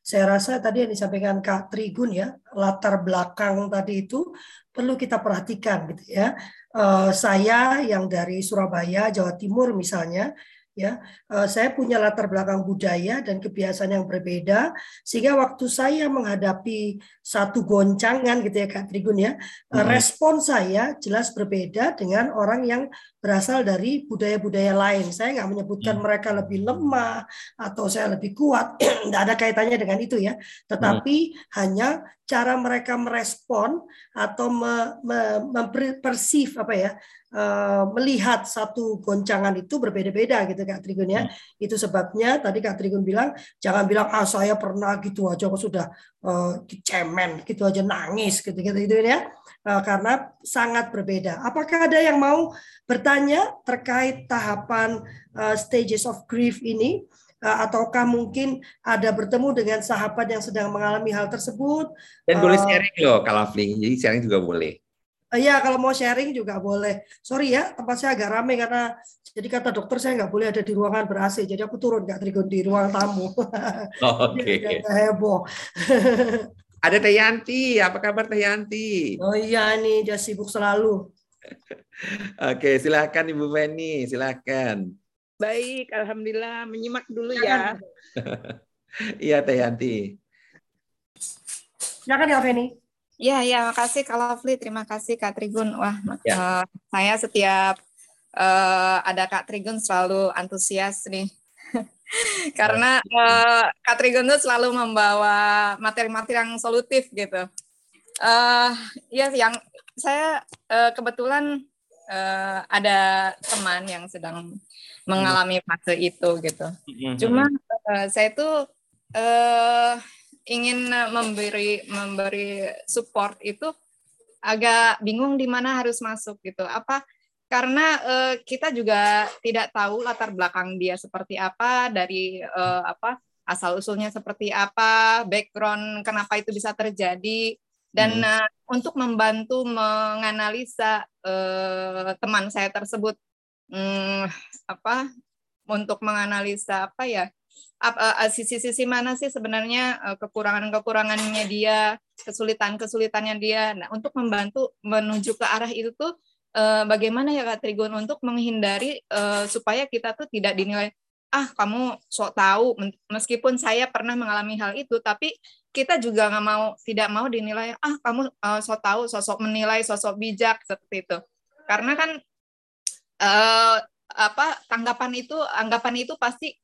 A: saya rasa tadi yang disampaikan Kak Trigun ya, latar belakang tadi itu perlu kita perhatikan gitu ya. Uh, saya yang dari Surabaya, Jawa Timur misalnya, ya uh, saya punya latar belakang budaya dan kebiasaan yang berbeda sehingga waktu saya menghadapi satu goncangan gitu ya Kak Trigun ya hmm. respon saya jelas berbeda dengan orang yang berasal dari budaya-budaya lain saya nggak menyebutkan hmm. mereka lebih lemah atau saya lebih kuat nggak ada kaitannya dengan itu ya tetapi hmm. hanya cara mereka merespon atau me, me, mempersif apa ya Eh, melihat satu goncangan itu berbeda-beda gitu Kak Trigun ya. Hmm. Itu sebabnya tadi Kak Trigun bilang jangan bilang ah saya pernah gitu aja kok sudah uh, cemen gitu aja nangis gitu gitu, gitu ya. Uh, karena sangat berbeda. Apakah ada yang mau bertanya terkait tahapan uh, stages of grief ini? Uh, ataukah mungkin ada bertemu dengan sahabat yang sedang mengalami hal tersebut?
B: Dan boleh sharing loh, kalau Jadi sharing juga boleh.
A: Iya, kalau mau sharing juga boleh. Sorry ya, tempat saya agak ramai karena jadi kata dokter saya nggak boleh ada di ruangan ber AC. Jadi aku turun nggak Trigun di ruang tamu.
B: Oh, Oke. Okay.
A: heboh.
B: ada Teh Yanti, apa kabar Teh Yanti?
A: Oh iya nih, dia sibuk selalu.
B: Oke, silakan Ibu Feni, silakan.
C: Baik, alhamdulillah menyimak dulu ya.
B: Iya Teh Yanti.
A: Silakan ya Feni.
C: Ya, ya, makasih Kak Lovely, terima kasih Kak Trigun. Wah, ya. uh, saya setiap uh, ada Kak Trigun selalu antusias nih. Karena uh, Kak Trigun tuh selalu membawa materi-materi yang solutif gitu. Uh, ya, yang saya uh, kebetulan uh, ada teman yang sedang mengalami fase itu gitu. Mm-hmm. Cuma uh, saya tuh uh, ingin eh, memberi memberi support itu agak bingung di mana harus masuk gitu. Apa karena uh, kita juga tidak tahu latar belakang dia seperti apa dari uh, apa asal usulnya seperti apa, background kenapa itu bisa terjadi dan hmm. uh, untuk membantu menganalisa uh, teman saya tersebut um, apa untuk menganalisa apa ya sisi-sisi mana sih sebenarnya kekurangan-kekurangannya dia, kesulitan-kesulitannya dia. Nah, untuk membantu menuju ke arah itu tuh uh, bagaimana ya Kak Trigun untuk menghindari uh, supaya kita tuh tidak dinilai ah kamu sok tahu meskipun saya pernah mengalami hal itu tapi kita juga nggak mau tidak mau dinilai ah kamu uh, sok tahu sosok menilai sosok bijak seperti itu. Karena kan uh, apa tanggapan itu anggapan itu pasti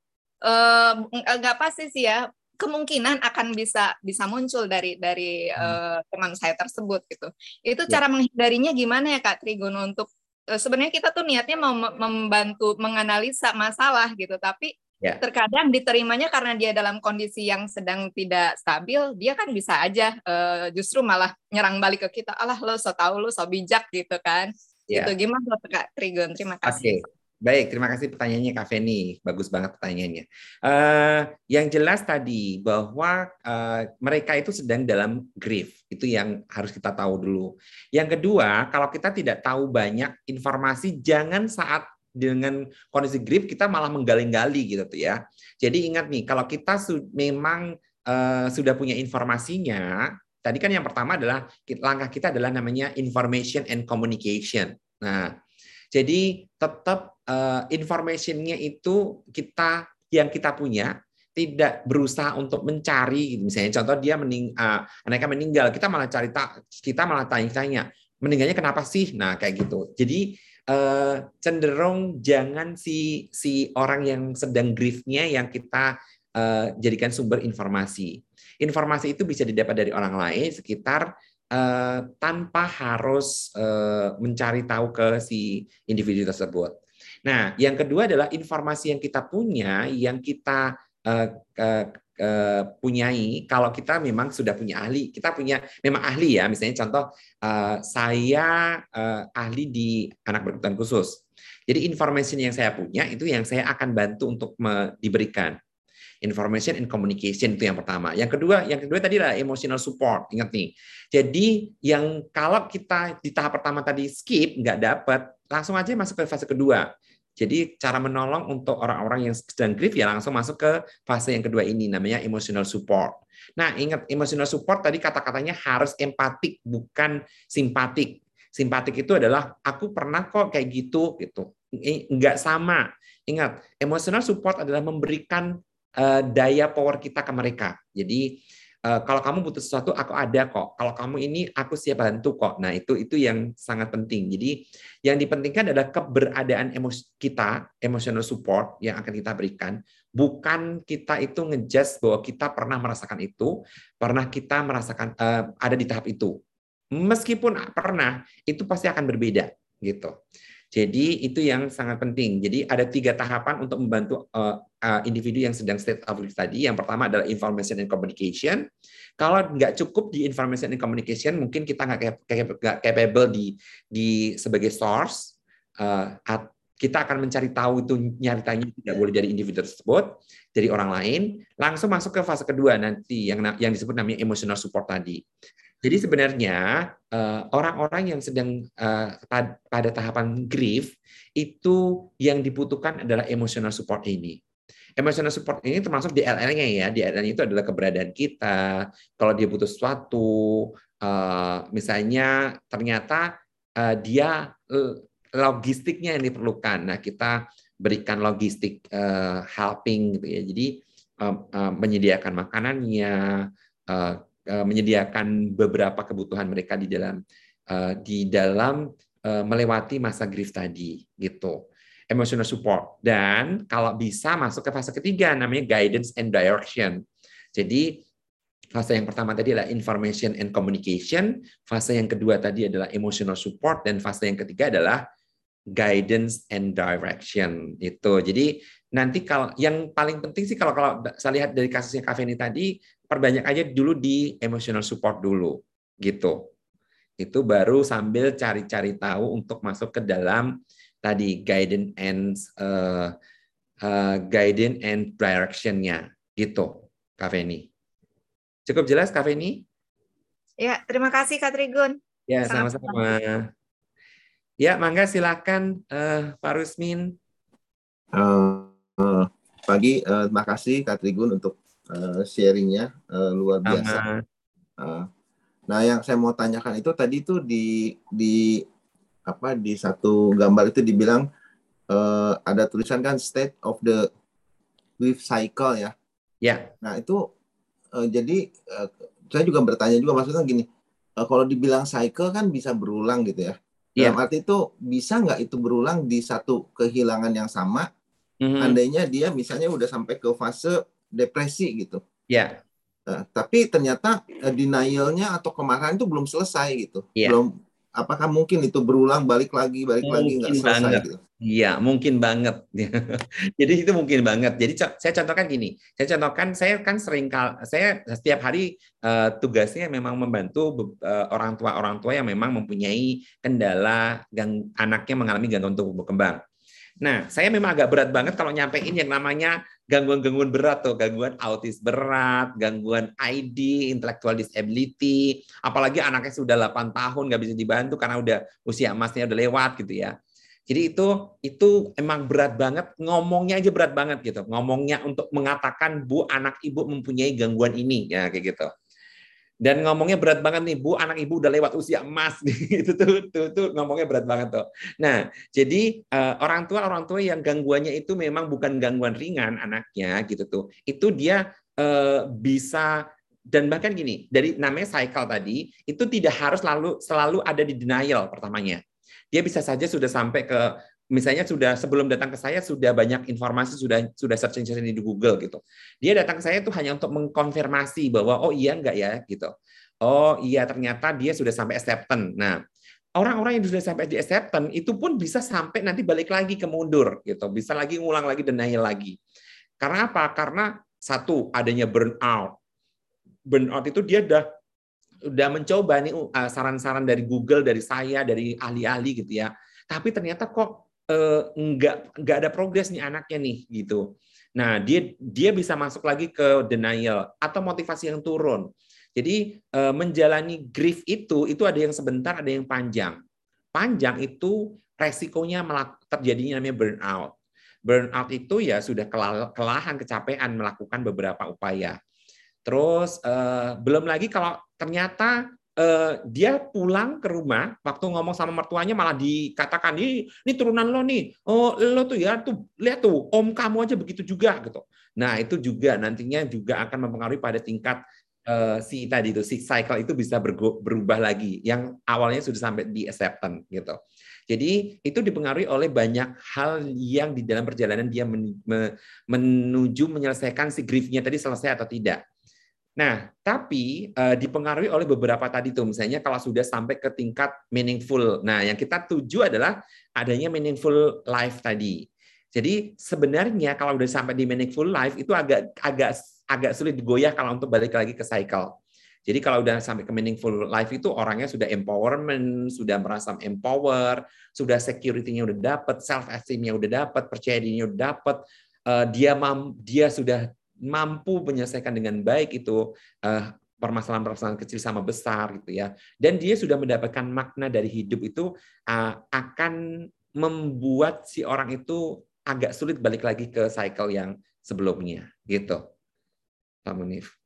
C: nggak pasti sih ya kemungkinan akan bisa bisa muncul dari dari uh, teman saya tersebut gitu. Itu ya. cara menghindarinya gimana ya Kak Trigun untuk uh, sebenarnya kita tuh niatnya mau membantu menganalisa masalah gitu, tapi ya. terkadang diterimanya karena dia dalam kondisi yang sedang tidak stabil, dia kan bisa aja uh, justru malah nyerang balik ke kita, Allah lo so tahu lo so bijak gitu kan. Ya. Gitu gimana Kak Trigun? Terima kasih.
B: Okay. Baik, terima kasih pertanyaannya Kak Feni. Bagus banget pertanyaannya. Uh, yang jelas tadi bahwa uh, mereka itu sedang dalam grief. Itu yang harus kita tahu dulu. Yang kedua, kalau kita tidak tahu banyak informasi, jangan saat dengan kondisi grief kita malah menggali-gali gitu tuh ya. Jadi ingat nih, kalau kita memang uh, sudah punya informasinya, tadi kan yang pertama adalah langkah kita adalah namanya information and communication. Nah, jadi tetap uh, informationnya itu kita yang kita punya tidak berusaha untuk mencari misalnya contoh dia mening uh, anaknya meninggal kita malah cari tak kita malah tanya-tanya meninggalnya kenapa sih? Nah kayak gitu. Jadi uh, cenderung jangan si si orang yang sedang griefnya yang kita uh, jadikan sumber informasi. Informasi itu bisa didapat dari orang lain sekitar uh, tanpa harus uh, mencari tahu ke si individu tersebut. Nah, yang kedua adalah informasi yang kita punya, yang kita uh, uh, uh, punyai. Kalau kita memang sudah punya ahli, kita punya memang ahli ya. Misalnya contoh, uh, saya uh, ahli di anak berkebutuhan khusus. Jadi informasi yang saya punya itu yang saya akan bantu untuk diberikan. Information and communication itu yang pertama. Yang kedua, yang kedua tadi adalah emotional support. Ingat nih. Jadi yang kalau kita di tahap pertama tadi skip nggak dapat, langsung aja masuk ke fase kedua. Jadi cara menolong untuk orang-orang yang sedang grief ya langsung masuk ke fase yang kedua ini namanya emotional support. Nah, ingat emotional support tadi kata-katanya harus empatik bukan simpatik. Simpatik itu adalah aku pernah kok kayak gitu gitu. Enggak sama. Ingat, emotional support adalah memberikan daya power kita ke mereka. Jadi uh, kalau kamu butuh sesuatu aku ada kok. Kalau kamu ini aku siap bantu kok. Nah, itu itu yang sangat penting. Jadi yang dipentingkan adalah keberadaan emosi kita, emotional support yang akan kita berikan, bukan kita itu ngejudge bahwa kita pernah merasakan itu, pernah kita merasakan uh, ada di tahap itu meskipun pernah itu pasti akan berbeda gitu. Jadi itu yang sangat penting. Jadi ada tiga tahapan untuk membantu uh, uh, individu yang sedang state of grief tadi. Yang pertama adalah information and communication. Kalau nggak cukup di information and communication, mungkin kita nggak capable di di sebagai source. Uh, kita akan mencari tahu itu nyatanya tidak boleh dari individu tersebut, dari orang lain. Langsung masuk ke fase kedua nanti yang yang disebut namanya emotional support tadi. Jadi sebenarnya eh, orang-orang yang sedang eh, pada tahapan grief itu yang dibutuhkan adalah emotional support ini. Emotional support ini termasuk DLL-nya ya. DLL itu adalah keberadaan kita. Kalau dia butuh sesuatu, eh, misalnya ternyata dia logistiknya yang diperlukan. Nah, kita berikan logistik helping gitu ya. Jadi menyediakan makanannya, menyediakan beberapa kebutuhan mereka di dalam eh, di dalam eh, melewati masa grief tadi gitu. Emotional support. Dan kalau bisa masuk ke fase ketiga namanya guidance and direction. Jadi fase yang pertama tadi adalah information and communication. Fase yang kedua tadi adalah emotional support. Dan fase yang ketiga adalah guidance and direction itu jadi nanti kalau yang paling penting sih kalau kalau saya lihat dari kasusnya Kaveni tadi perbanyak aja dulu di emotional support dulu gitu itu baru sambil cari-cari tahu untuk masuk ke dalam tadi guidance and uh, uh, guidance and directionnya gitu Kak Feni. Cukup jelas Kak Feni?
C: Ya, terima kasih Kak Trigun.
B: Ya, sama-sama. Ya, mangga silakan uh, Pak Rusmin.
D: Uh, uh, pagi, uh, terima kasih Kak Trigun untuk uh, sharingnya uh, luar biasa. Uh, nah, yang saya mau tanyakan itu tadi itu di di apa di satu gambar itu dibilang uh, ada tulisan kan state of the grief cycle ya.
B: Ya. Yeah.
D: Nah itu uh, jadi uh, saya juga bertanya juga maksudnya gini, uh, kalau dibilang cycle kan bisa berulang gitu ya. Yeah. Dalam arti itu bisa nggak itu berulang di satu kehilangan yang sama? Mm-hmm. Andainya dia misalnya udah sampai ke fase depresi gitu.
B: Ya.
D: Nah, tapi ternyata uh, denialnya atau kemarahan itu belum selesai gitu. Ya. Belum apakah mungkin itu berulang balik lagi balik mungkin lagi nggak selesai
B: banget. gitu. Iya, mungkin banget. Jadi itu mungkin banget. Jadi saya contohkan gini, saya contohkan saya kan sering kal saya setiap hari uh, tugasnya memang membantu uh, orang tua orang tua yang memang mempunyai kendala gang anaknya mengalami gangguan tumbuh berkembang. Nah, saya memang agak berat banget kalau nyampein yang namanya gangguan-gangguan berat tuh, gangguan autis berat, gangguan ID, intellectual disability, apalagi anaknya sudah 8 tahun nggak bisa dibantu karena udah usia emasnya udah lewat gitu ya. Jadi itu itu emang berat banget. Ngomongnya aja berat banget gitu. Ngomongnya untuk mengatakan Bu anak Ibu mempunyai gangguan ini. Ya kayak gitu dan ngomongnya berat banget nih bu anak ibu udah lewat usia emas. Itu tuh tuh tuh ngomongnya berat banget tuh. Nah jadi uh, orang tua orang tua yang gangguannya itu memang bukan gangguan ringan anaknya gitu tuh. Itu dia uh, bisa dan bahkan gini dari namanya cycle tadi itu tidak harus lalu selalu ada di denial pertamanya. Dia bisa saja sudah sampai ke misalnya sudah sebelum datang ke saya sudah banyak informasi sudah sudah searching searching di Google gitu. Dia datang ke saya itu hanya untuk mengkonfirmasi bahwa oh iya enggak ya gitu. Oh iya ternyata dia sudah sampai acceptance. Nah, orang-orang yang sudah sampai di acceptance itu pun bisa sampai nanti balik lagi ke mundur gitu. Bisa lagi ngulang lagi denial lagi. Karena apa? Karena satu adanya burnout. Burnout itu dia udah udah mencoba nih uh, saran-saran dari Google, dari saya, dari ahli-ahli gitu ya. Tapi ternyata kok nggak nggak ada progres nih anaknya nih gitu. Nah dia dia bisa masuk lagi ke denial atau motivasi yang turun. Jadi uh, menjalani grief itu itu ada yang sebentar, ada yang panjang. Panjang itu resikonya terjadinya namanya burnout. Burnout itu ya sudah kelelahan, kecapean melakukan beberapa upaya. Terus uh, belum lagi kalau ternyata uh, dia pulang ke rumah waktu ngomong sama mertuanya malah dikatakan ini ini turunan lo nih. Oh lo tuh ya tuh lihat tuh om kamu aja begitu juga gitu. Nah itu juga nantinya juga akan mempengaruhi pada tingkat uh, si tadi itu si cycle itu bisa berubah lagi yang awalnya sudah sampai di acceptance gitu. Jadi itu dipengaruhi oleh banyak hal yang di dalam perjalanan dia menuju menyelesaikan si griefnya tadi selesai atau tidak Nah, tapi uh, dipengaruhi oleh beberapa tadi tuh, misalnya kalau sudah sampai ke tingkat meaningful. Nah, yang kita tuju adalah adanya meaningful life tadi. Jadi sebenarnya kalau sudah sampai di meaningful life itu agak agak agak sulit digoyah kalau untuk balik lagi ke cycle. Jadi kalau udah sampai ke meaningful life itu orangnya sudah empowerment, sudah merasa empower, sudah security-nya udah dapat, self esteem-nya udah dapat, percaya dirinya udah dapat, uh, dia mam, dia sudah mampu menyelesaikan dengan baik itu uh, permasalahan-permasalahan kecil sama besar gitu ya. Dan dia sudah mendapatkan makna dari hidup itu uh, akan membuat si orang itu agak sulit balik lagi ke cycle yang sebelumnya gitu. Pak Munif,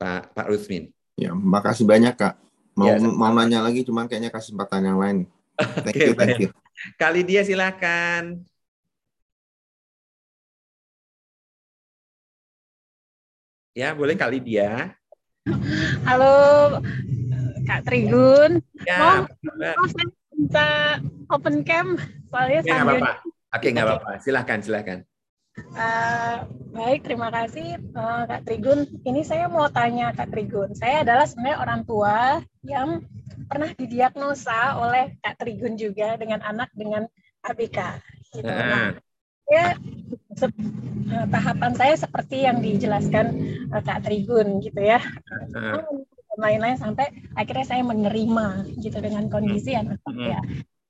B: Pak Pak Rusmin.
D: Ya, makasih banyak Kak. Mau ya, mau nanya lagi cuman kayaknya kasih kesempatan yang lain. Thank okay, you, thank you.
B: Kali dia silakan. Ya, boleh kali dia.
E: Halo, Kak Trigun. Ya, mau, saya minta open cam soalnya ya,
B: sambil. Apa -apa. Oke, nggak apa-apa. Silahkan, silahkan.
E: Uh, baik, terima kasih uh, Kak Trigun. Ini saya mau tanya Kak Trigun. Saya adalah sebenarnya orang tua yang pernah didiagnosa oleh Kak Trigun juga dengan anak dengan ABK. Gitu. Uh. Nah, ya uh, tahapan saya seperti yang dijelaskan uh, Kak Trigun gitu ya. Lain-lain sampai akhirnya saya menerima gitu dengan kondisi anak saya.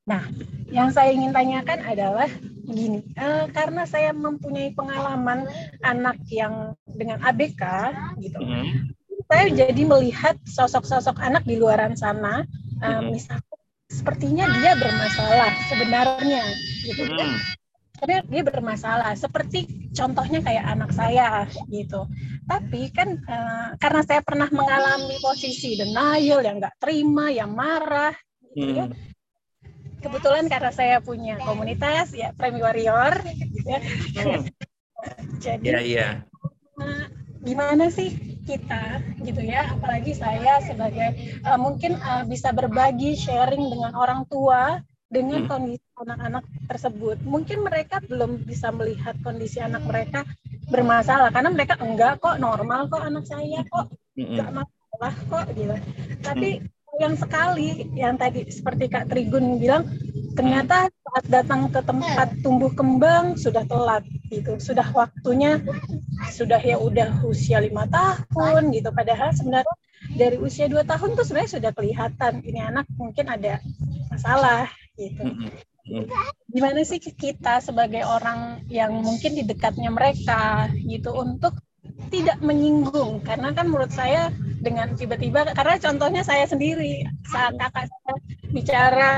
E: Nah, yang saya ingin tanyakan adalah gini, uh, karena saya mempunyai pengalaman anak yang dengan ABK gitu, mm. saya jadi melihat sosok-sosok anak di luaran sana, uh, misalnya sepertinya dia bermasalah sebenarnya gitu kan tapi dia bermasalah seperti contohnya kayak anak saya gitu tapi kan uh, karena saya pernah mengalami posisi denial yang nggak terima yang marah gitu ya. hmm. ya kebetulan karena saya punya komunitas ya Premi Warrior gitu ya hmm. jadi yeah, yeah. Uh, gimana sih kita gitu ya apalagi saya sebagai uh, mungkin uh, bisa berbagi sharing dengan orang tua dengan hmm. kondisi anak-anak tersebut. Mungkin mereka belum bisa melihat kondisi anak mereka bermasalah karena mereka enggak kok normal kok anak saya kok enggak masalah kok gitu. Tapi yang sekali yang tadi seperti Kak Trigun bilang ternyata saat datang ke tempat tumbuh kembang sudah telat gitu sudah waktunya sudah ya udah usia lima tahun gitu padahal sebenarnya dari usia dua tahun tuh sebenarnya sudah kelihatan ini anak mungkin ada masalah gitu. Gimana sih kita sebagai orang yang mungkin di dekatnya mereka gitu untuk tidak menyinggung? Karena kan menurut saya dengan tiba-tiba karena contohnya saya sendiri saat kakak saya bicara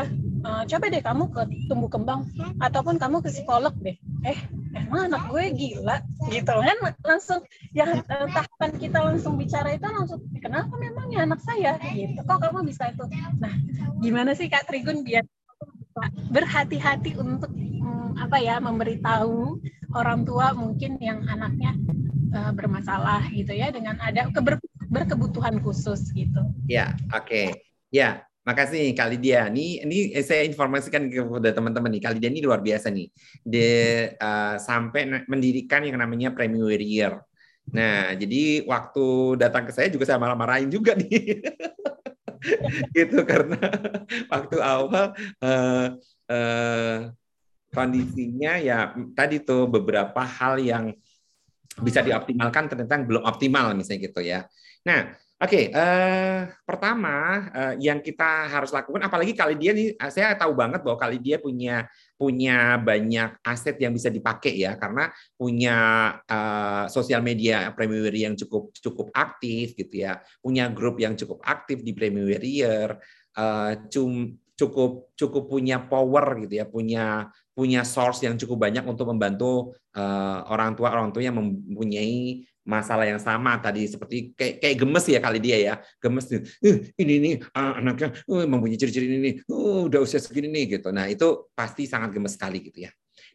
E: e, coba deh kamu ke tumbuh kembang ataupun kamu ke psikolog deh. Eh emang anak gue gila? Gitu kan langsung yang tahapan kita langsung bicara itu langsung kenapa memangnya anak saya? Gitu kok kamu bisa itu? Nah gimana sih kak Trigun biar berhati-hati untuk um, apa ya memberitahu orang tua mungkin yang anaknya uh, bermasalah gitu ya dengan ada keber, berkebutuhan khusus gitu.
B: Ya, oke. Okay. Ya, Makasih Kak Lydia. Ini ini saya informasikan kepada teman-teman nih. Kak Lydia ini luar biasa nih. Dia uh, sampai mendirikan yang namanya Premier Year. Nah, jadi waktu datang ke saya juga saya marah-marahin juga nih. gitu karena waktu awal uh, uh, kondisinya ya tadi tuh beberapa hal yang bisa dioptimalkan ternyata belum optimal misalnya gitu ya. Nah, Oke, okay, uh, pertama uh, yang kita harus lakukan, apalagi kali dia nih, eh, saya tahu banget bahwa kali dia punya punya banyak aset yang bisa dipakai ya, karena punya uh, sosial media Premier yang cukup cukup aktif gitu ya, punya grup yang cukup aktif di Premier, uh, cukup cukup punya power gitu ya, punya punya source yang cukup banyak untuk membantu uh, orang tua orang tua yang mempunyai masalah yang sama tadi seperti kayak kayak gemes ya kali dia ya. Gemes nih uh, ini nih uh, anaknya uh, mempunyai ciri-ciri ini nih. Uh, udah usia segini nih gitu. Nah itu pasti sangat gemes sekali gitu ya.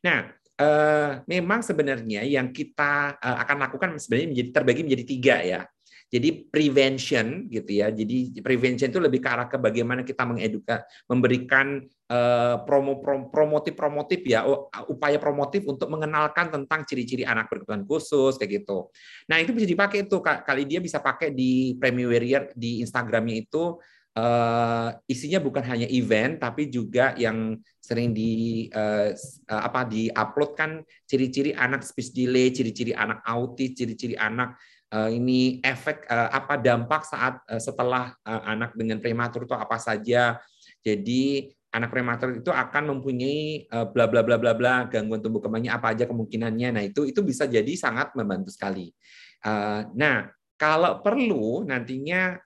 B: Nah uh, memang sebenarnya yang kita uh, akan lakukan sebenarnya menjadi terbagi menjadi tiga ya jadi prevention gitu ya. Jadi prevention itu lebih ke arah ke bagaimana kita mengeduka, memberikan uh, promo promotif promotif ya, upaya promotif untuk mengenalkan tentang ciri-ciri anak berkebutuhan khusus kayak gitu. Nah itu bisa dipakai itu kali dia bisa pakai di Premier Warrior di Instagramnya itu uh, isinya bukan hanya event tapi juga yang sering di uh, apa di upload kan ciri-ciri anak speech delay, ciri-ciri anak autis, ciri-ciri anak ini efek uh, apa dampak saat uh, setelah anak dengan prematur itu apa saja. Jadi anak prematur itu akan mempunyai bla bla bla bla bla gangguan tumbuh kembangnya apa aja kemungkinannya. Nah itu itu bisa jadi sangat membantu sekali. Nah kalau perlu nantinya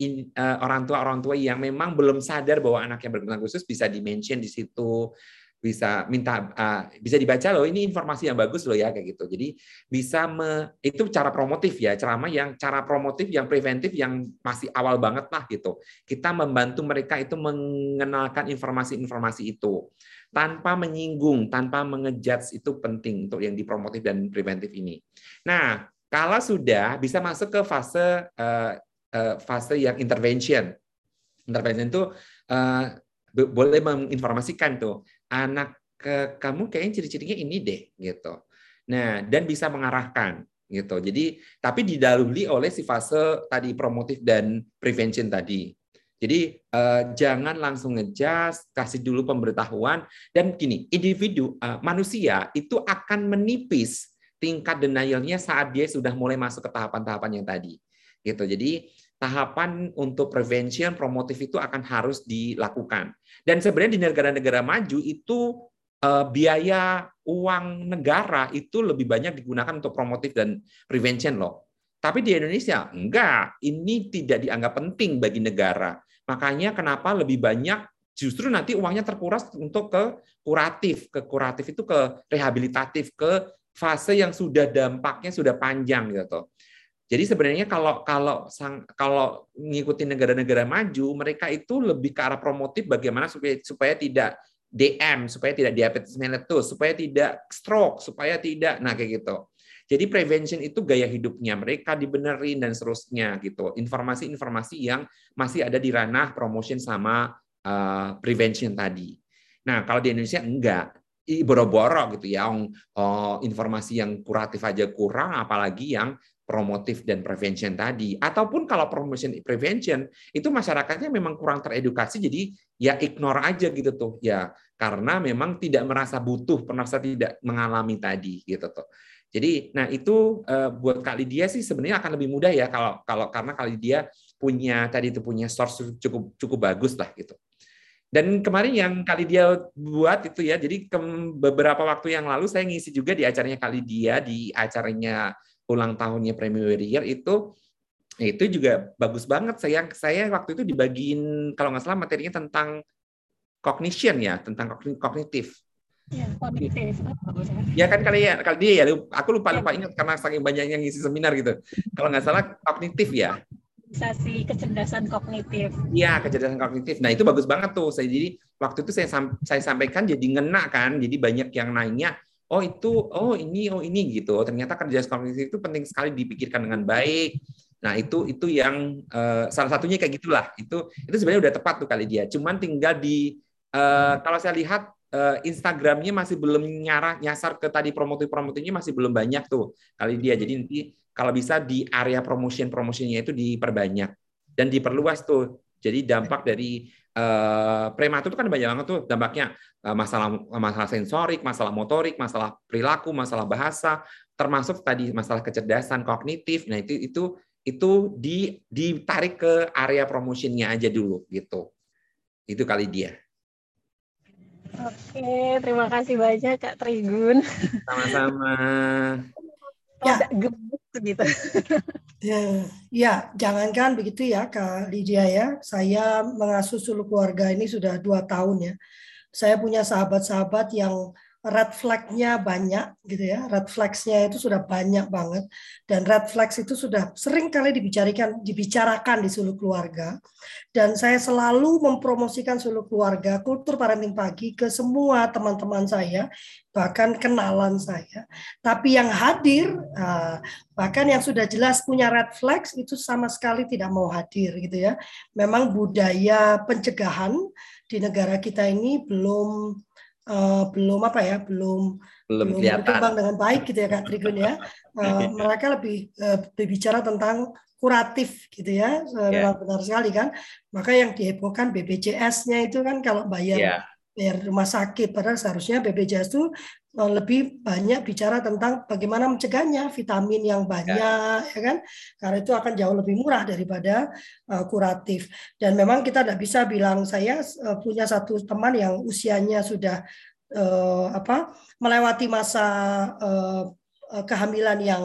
B: in, orang tua orang tua yang memang belum sadar bahwa anaknya berkebutuhan khusus bisa dimention di situ bisa minta uh, bisa dibaca loh ini informasi yang bagus loh ya kayak gitu. Jadi bisa me, itu cara promotif ya ceramah yang cara promotif yang preventif yang masih awal banget lah gitu. Kita membantu mereka itu mengenalkan informasi-informasi itu. Tanpa menyinggung tanpa mengejudge itu penting untuk yang dipromotif dan preventif ini. Nah kalau sudah bisa masuk ke fase uh, uh, fase yang intervention. Intervention itu uh, boleh menginformasikan tuh anak ke kamu kayaknya ciri-cirinya ini deh gitu. Nah, dan bisa mengarahkan gitu. Jadi tapi didahului oleh si fase tadi promotif dan prevention tadi. Jadi eh, jangan langsung ngejas, kasih dulu pemberitahuan dan gini, individu eh, manusia itu akan menipis tingkat denialnya saat dia sudah mulai masuk ke tahapan-tahapan yang tadi. Gitu. Jadi tahapan untuk prevention promotif itu akan harus dilakukan. Dan sebenarnya di negara-negara maju itu eh, biaya uang negara itu lebih banyak digunakan untuk promotif dan prevention loh. Tapi di Indonesia enggak, ini tidak dianggap penting bagi negara. Makanya kenapa lebih banyak justru nanti uangnya terkuras untuk ke kuratif, ke kuratif itu ke rehabilitatif, ke fase yang sudah dampaknya sudah panjang gitu. Jadi sebenarnya kalau kalau sang kalau mengikuti negara-negara maju, mereka itu lebih ke arah promotif bagaimana supaya supaya tidak DM, supaya tidak diabetes mellitus, supaya tidak stroke, supaya tidak nah kayak gitu. Jadi prevention itu gaya hidupnya mereka dibenerin dan seterusnya gitu. Informasi-informasi yang masih ada di ranah promotion sama uh, prevention tadi. Nah, kalau di Indonesia enggak boro-boro gitu ya, oh, informasi yang kuratif aja kurang, apalagi yang promotif dan prevention tadi. Ataupun kalau promotion prevention itu masyarakatnya memang kurang teredukasi jadi ya ignore aja gitu tuh. Ya karena memang tidak merasa butuh, merasa tidak mengalami tadi gitu tuh. Jadi nah itu uh, buat kali dia sih sebenarnya akan lebih mudah ya kalau kalau karena kali dia punya tadi itu punya source cukup cukup bagus lah gitu. Dan kemarin yang kali dia buat itu ya, jadi beberapa waktu yang lalu saya ngisi juga di acaranya kali dia di acaranya ulang tahunnya Premier Year itu itu juga bagus banget. Saya saya waktu itu dibagiin kalau nggak salah materinya tentang cognition ya, tentang kognitif.
E: Ya, kognitif.
B: Ya kan kali ya, kali dia ya, aku lupa lupa ingat karena saking banyaknya ngisi seminar gitu. Kalau nggak salah kognitif ya.
E: Sasi kecerdasan kognitif.
B: Iya, kecerdasan kognitif. Nah itu bagus banget tuh. Saya jadi waktu itu saya saya sampaikan jadi ngena kan, jadi banyak yang nanya oh itu oh ini oh ini gitu ternyata kerja kognitif itu penting sekali dipikirkan dengan baik Nah itu itu yang uh, salah satunya kayak gitulah. Itu itu sebenarnya udah tepat tuh kali dia. Cuman tinggal di uh, kalau saya lihat uh, Instagramnya masih belum nyarah nyasar ke tadi promotif-promotifnya masih belum banyak tuh kali dia. Jadi nanti kalau bisa di area promotion promotionnya itu diperbanyak dan diperluas tuh. Jadi dampak dari uh, prematur itu kan banyak banget tuh dampaknya uh, masalah masalah sensorik, masalah motorik, masalah perilaku, masalah bahasa, termasuk tadi masalah kecerdasan kognitif. Nah itu itu itu di ditarik ke area promotionnya aja dulu gitu. Itu kali dia.
E: Oke, terima kasih banyak Kak Trigun.
B: Sama-sama.
E: ya, gemes gitu.
A: ya, ya, jangankan begitu ya Kak Lydia ya. Saya mengasuh suluk keluarga ini sudah dua tahun ya. Saya punya sahabat-sahabat yang red flag-nya banyak gitu ya. Red flags-nya itu sudah banyak banget dan red flags itu sudah sering kali dibicarakan dibicarakan di suluk keluarga. Dan saya selalu mempromosikan suluk keluarga, kultur parenting pagi ke semua teman-teman saya, bahkan kenalan saya. Tapi yang hadir ah, bahkan yang sudah jelas punya red flags itu sama sekali tidak mau hadir gitu ya. Memang budaya pencegahan di negara kita ini belum uh, belum apa ya belum
B: belum, belum berkembang
A: dengan baik gitu ya Kak Trigun ya uh, mereka lebih uh, berbicara tentang kuratif gitu ya yeah. benar sekali kan maka yang dihebohkan BPJS-nya itu kan kalau bayar yeah. bayar rumah sakit padahal seharusnya BPJS itu lebih banyak bicara tentang bagaimana mencegahnya vitamin yang banyak ya, ya kan? Karena itu akan jauh lebih murah daripada uh, kuratif. Dan memang kita tidak bisa bilang saya uh, punya satu teman yang usianya sudah uh, apa melewati masa uh, kehamilan yang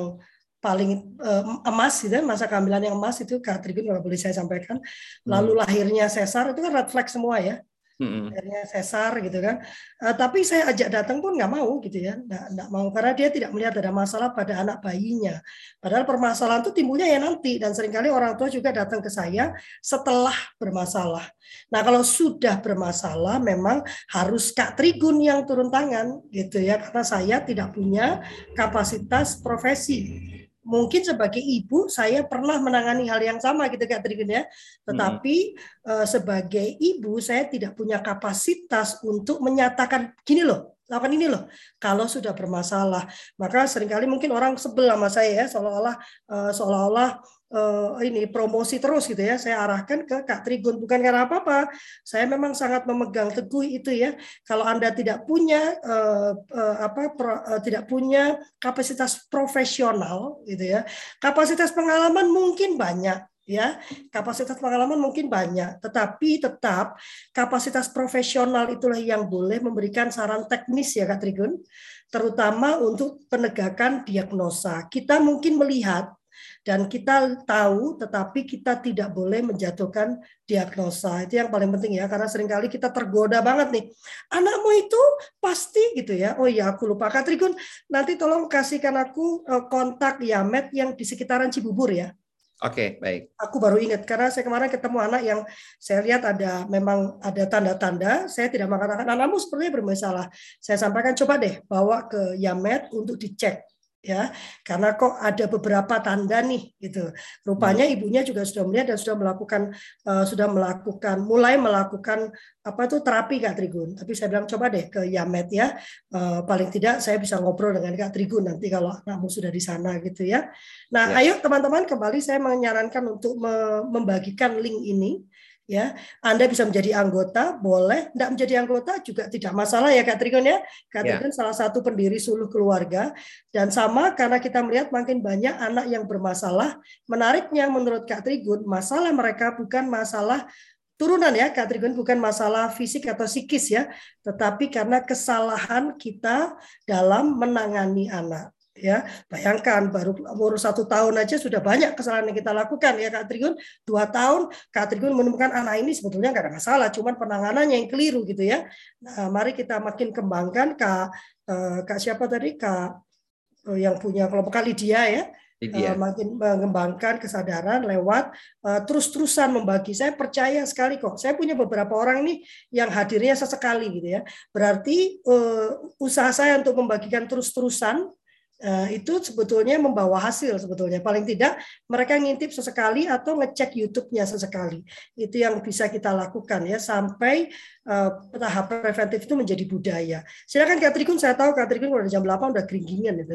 A: paling uh, emas gitu masa kehamilan yang emas itu Tribun kalau boleh saya sampaikan. Lalu hmm. lahirnya sesar itu kan red flag semua ya hmm sesar gitu kan. Uh, tapi saya ajak datang pun nggak mau gitu ya, nggak, nggak mau karena dia tidak melihat ada masalah pada anak bayinya. Padahal permasalahan itu timbulnya ya nanti dan sering kali orang tua juga datang ke saya setelah bermasalah. Nah kalau sudah bermasalah memang harus Kak Trigun yang turun tangan gitu ya karena saya tidak punya kapasitas profesi mungkin sebagai ibu saya pernah menangani hal yang sama gitu Kak Trigun ya. Tetapi hmm. uh, sebagai ibu saya tidak punya kapasitas untuk menyatakan gini loh, lakukan ini loh. Kalau sudah bermasalah, maka sering kali mungkin orang sebel sama saya ya seolah-olah uh, seolah-olah uh, ini promosi terus gitu ya. Saya arahkan ke Kak Trigun bukan karena apa-apa. Saya memang sangat memegang teguh itu ya. Kalau Anda tidak punya uh, uh, apa pro, uh, tidak punya kapasitas profesional gitu ya. Kapasitas pengalaman mungkin banyak ya kapasitas pengalaman mungkin banyak tetapi tetap kapasitas profesional itulah yang boleh memberikan saran teknis ya Kak Trigun terutama untuk penegakan diagnosa kita mungkin melihat dan kita tahu tetapi kita tidak boleh menjatuhkan diagnosa itu yang paling penting ya karena sering kali kita tergoda banget nih anakmu itu pasti gitu ya oh iya aku lupa Katrigun nanti tolong kasihkan aku eh, kontak Yamet yang di sekitaran Cibubur ya
B: Oke, okay, baik.
A: Aku baru ingat karena saya kemarin ketemu anak yang saya lihat ada memang ada tanda-tanda. Saya tidak mengatakan anakmu sepertinya bermasalah. Saya sampaikan coba deh bawa ke Yamet untuk dicek ya. Karena kok ada beberapa tanda nih gitu. Rupanya hmm. ibunya juga sudah melihat dan sudah melakukan uh, sudah melakukan mulai melakukan apa tuh terapi kak Trigun tapi saya bilang coba deh ke Yamet ya. Uh, paling tidak saya bisa ngobrol dengan kak Trigun nanti kalau anakmu sudah di sana gitu ya. Nah ya. ayo teman-teman kembali saya menyarankan untuk membagikan link ini ya Anda bisa menjadi anggota boleh. Tidak menjadi anggota juga tidak masalah ya Kak Trigon ya. Kak ya. Trigon salah satu pendiri suluh keluarga. Dan sama karena kita melihat makin banyak anak yang bermasalah menariknya menurut Kak Trigun masalah mereka bukan masalah turunan ya Kak Trigun bukan masalah fisik atau psikis ya. Tetapi karena kesalahan kita dalam menangani anak ya bayangkan baru umur satu tahun aja sudah banyak kesalahan yang kita lakukan ya Kak Trigun dua tahun Kak Trigun menemukan anak ini sebetulnya nggak ada masalah cuman penanganannya yang keliru gitu ya nah, mari kita makin kembangkan Kak eh, Kak siapa tadi Kak eh, yang punya kelompok Lydia ya. Uh, makin mengembangkan kesadaran lewat uh, terus-terusan membagi. Saya percaya sekali kok. Saya punya beberapa orang nih yang hadirnya sesekali gitu ya. Berarti uh, usaha saya untuk membagikan terus-terusan itu sebetulnya membawa hasil sebetulnya. Paling tidak mereka ngintip sesekali atau ngecek YouTube-nya sesekali. Itu yang bisa kita lakukan ya sampai uh, tahap preventif itu menjadi budaya. Silakan Kak Trikun saya tahu Kak Trikun udah jam 8 udah keringgingan gitu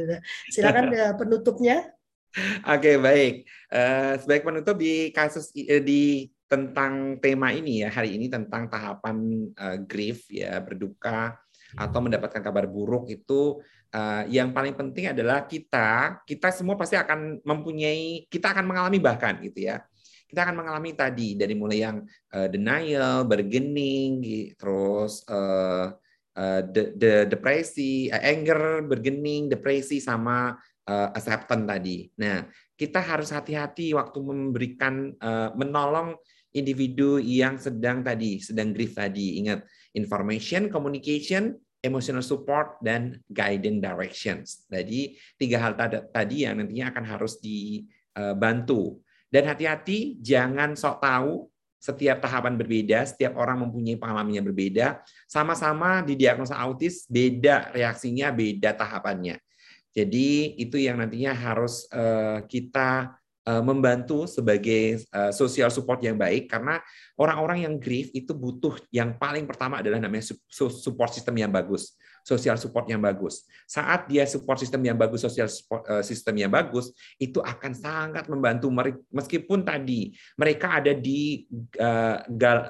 A: silakan uh, penutupnya.
B: Oke okay, baik. Uh, sebagai penutup di kasus di tentang tema ini ya hari ini tentang tahapan uh, grief ya berduka atau mendapatkan kabar buruk itu uh, yang paling penting adalah kita kita semua pasti akan mempunyai kita akan mengalami bahkan gitu ya. Kita akan mengalami tadi dari mulai yang uh, denial bergening terus uh, uh, de, de, depresi uh, anger bergening depresi sama uh, acceptance tadi. Nah kita harus hati-hati waktu memberikan uh, menolong individu yang sedang tadi sedang grief tadi. Ingat information communication emotional support dan guiding directions. Jadi tiga hal tadi yang nantinya akan harus dibantu. Dan hati-hati jangan sok tahu setiap tahapan berbeda, setiap orang mempunyai pengalaman yang berbeda, sama-sama di diagnosa autis beda reaksinya, beda tahapannya. Jadi itu yang nantinya harus eh, kita Eh, membantu sebagai uh, social support yang baik karena orang-orang yang grief itu butuh yang paling pertama adalah namanya support system yang bagus, social support yang bagus. Saat dia support system yang bagus, social support uh, system yang bagus, itu akan sangat membantu meskipun tadi mereka ada di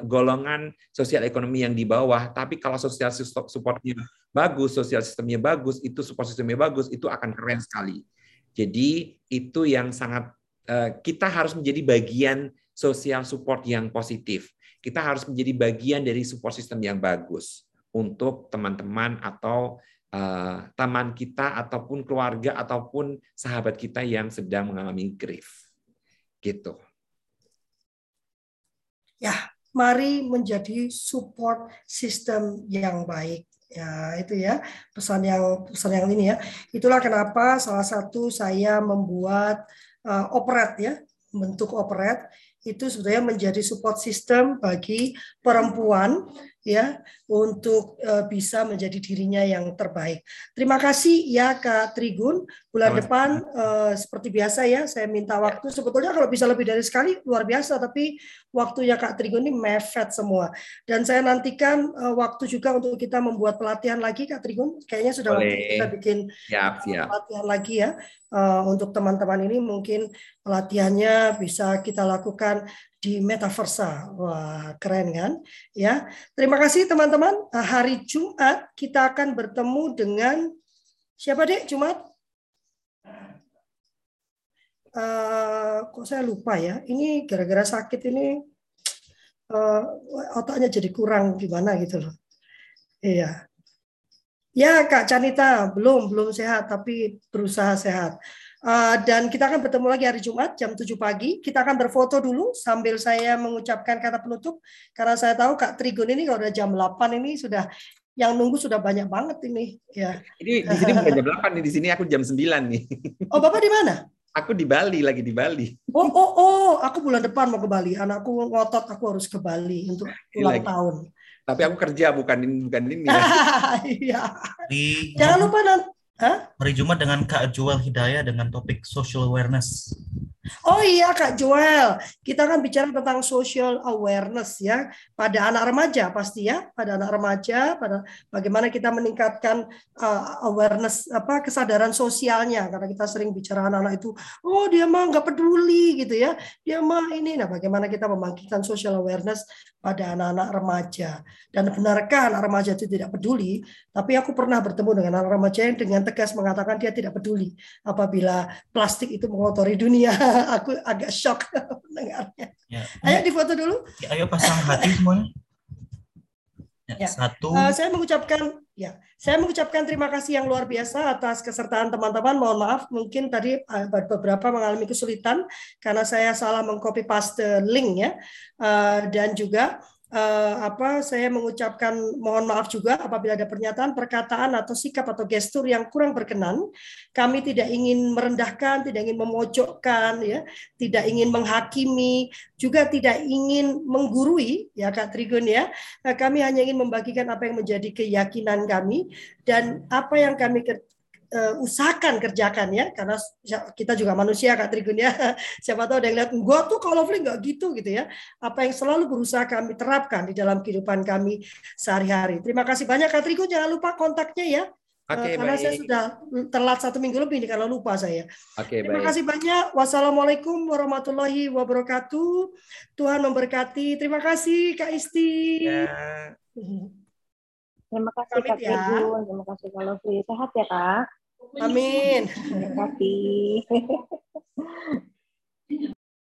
B: golongan sosial ekonomi yang di bawah, tapi kalau social supportnya bagus, social sistemnya bagus, itu support sistemnya bagus, itu akan keren sekali. Jadi itu yang sangat Eh, kita harus menjadi bagian sosial support yang positif. Kita harus menjadi bagian dari support system yang bagus untuk teman-teman atau uh, teman kita ataupun keluarga ataupun sahabat kita yang sedang mengalami grief. Gitu.
A: Ya, mari menjadi support system yang baik ya itu ya pesan yang pesan yang ini ya itulah kenapa salah satu saya membuat operet ya, bentuk operet itu sebetulnya menjadi support system bagi perempuan ya untuk uh, bisa menjadi dirinya yang terbaik. Terima kasih ya Kak Trigun. Bulan Sama. depan uh, seperti biasa ya saya minta waktu. Sebetulnya kalau bisa lebih dari sekali luar biasa tapi waktunya Kak Trigun ini mepet semua. Dan saya nantikan uh, waktu juga untuk kita membuat pelatihan lagi Kak Trigun. Kayaknya sudah Boleh. waktu kita bikin siap, siap. pelatihan lagi ya uh, untuk teman-teman ini mungkin pelatihannya bisa kita lakukan di metaversa. Wah, keren kan? Ya. Terima kasih teman-teman. Nah, hari Jumat kita akan bertemu dengan siapa Dek Jumat? Uh, kok saya lupa ya. Ini gara-gara sakit ini uh, otaknya jadi kurang gimana gitu loh. Iya. Ya Kak Canita belum belum sehat tapi berusaha sehat. Uh, dan kita akan bertemu lagi hari Jumat jam 7 pagi. Kita akan berfoto dulu sambil saya mengucapkan kata penutup. Karena saya tahu Kak Trigun ini kalau udah jam 8 ini sudah yang nunggu sudah banyak banget ini. Ya.
B: Ini di sini bukan jam 8 nih, di sini aku jam 9 nih.
A: Oh, Bapak di mana?
B: Aku di Bali, lagi di Bali.
A: Oh, oh, oh, aku bulan depan mau ke Bali. Anakku ngotot aku harus ke Bali untuk ulang tahun.
B: Tapi aku kerja bukan ini bukan ini.
A: Iya. Jangan lupa nanti
F: Hari Jumat dengan Kak Joel Hidayah dengan topik social awareness.
A: Oh iya Kak Joel, kita akan bicara tentang social awareness ya pada anak remaja pasti ya, pada anak remaja, pada bagaimana kita meningkatkan uh, awareness apa kesadaran sosialnya. Karena kita sering bicara anak-anak itu, oh dia mah nggak peduli gitu ya, dia mah ini, nah bagaimana kita membangkitkan social awareness pada anak-anak remaja? Dan benarkah anak remaja itu tidak peduli? Tapi aku pernah bertemu dengan anak remaja yang dengan tegas mengatakan dia tidak peduli apabila plastik itu mengotori dunia. aku agak shock mendengarnya. Ya. Ayo difoto dulu.
F: Ya, ayo pasang hati semuanya.
A: Ya, ya. Satu. Uh, saya mengucapkan ya, saya mengucapkan terima kasih yang luar biasa atas kesertaan teman-teman. Mohon maaf, mungkin tadi uh, beberapa mengalami kesulitan karena saya salah mengcopy paste link ya, uh, dan juga uh, apa saya mengucapkan mohon maaf juga apabila ada pernyataan, perkataan atau sikap atau gestur yang kurang berkenan. Kami tidak ingin merendahkan, tidak ingin memojokkan ya, tidak ingin menghakimi, juga tidak ingin menggurui ya Kak Trigun ya. Kami hanya ingin membagikan apa yang menjadi keyakinan kami dan apa yang kami uh, usahakan kerjakan ya karena kita juga manusia Kak Trigun ya siapa tahu ada yang lihat gua tuh kalau lovely nggak gitu gitu ya apa yang selalu berusaha kami terapkan di dalam kehidupan kami sehari-hari terima kasih banyak Kak Trigun jangan lupa kontaknya ya Okay, karena baik. saya sudah telat satu minggu lebih nih kalau lupa saya.
B: Oke, okay,
A: Terima baik. kasih banyak. Wassalamualaikum warahmatullahi wabarakatuh. Tuhan memberkati. Terima kasih Kak Isti. Ya.
E: Terima kasih Kak ya. Terima kasih Kak Lovely. Sehat ya Kak.
A: Amin.
E: Terima kasih.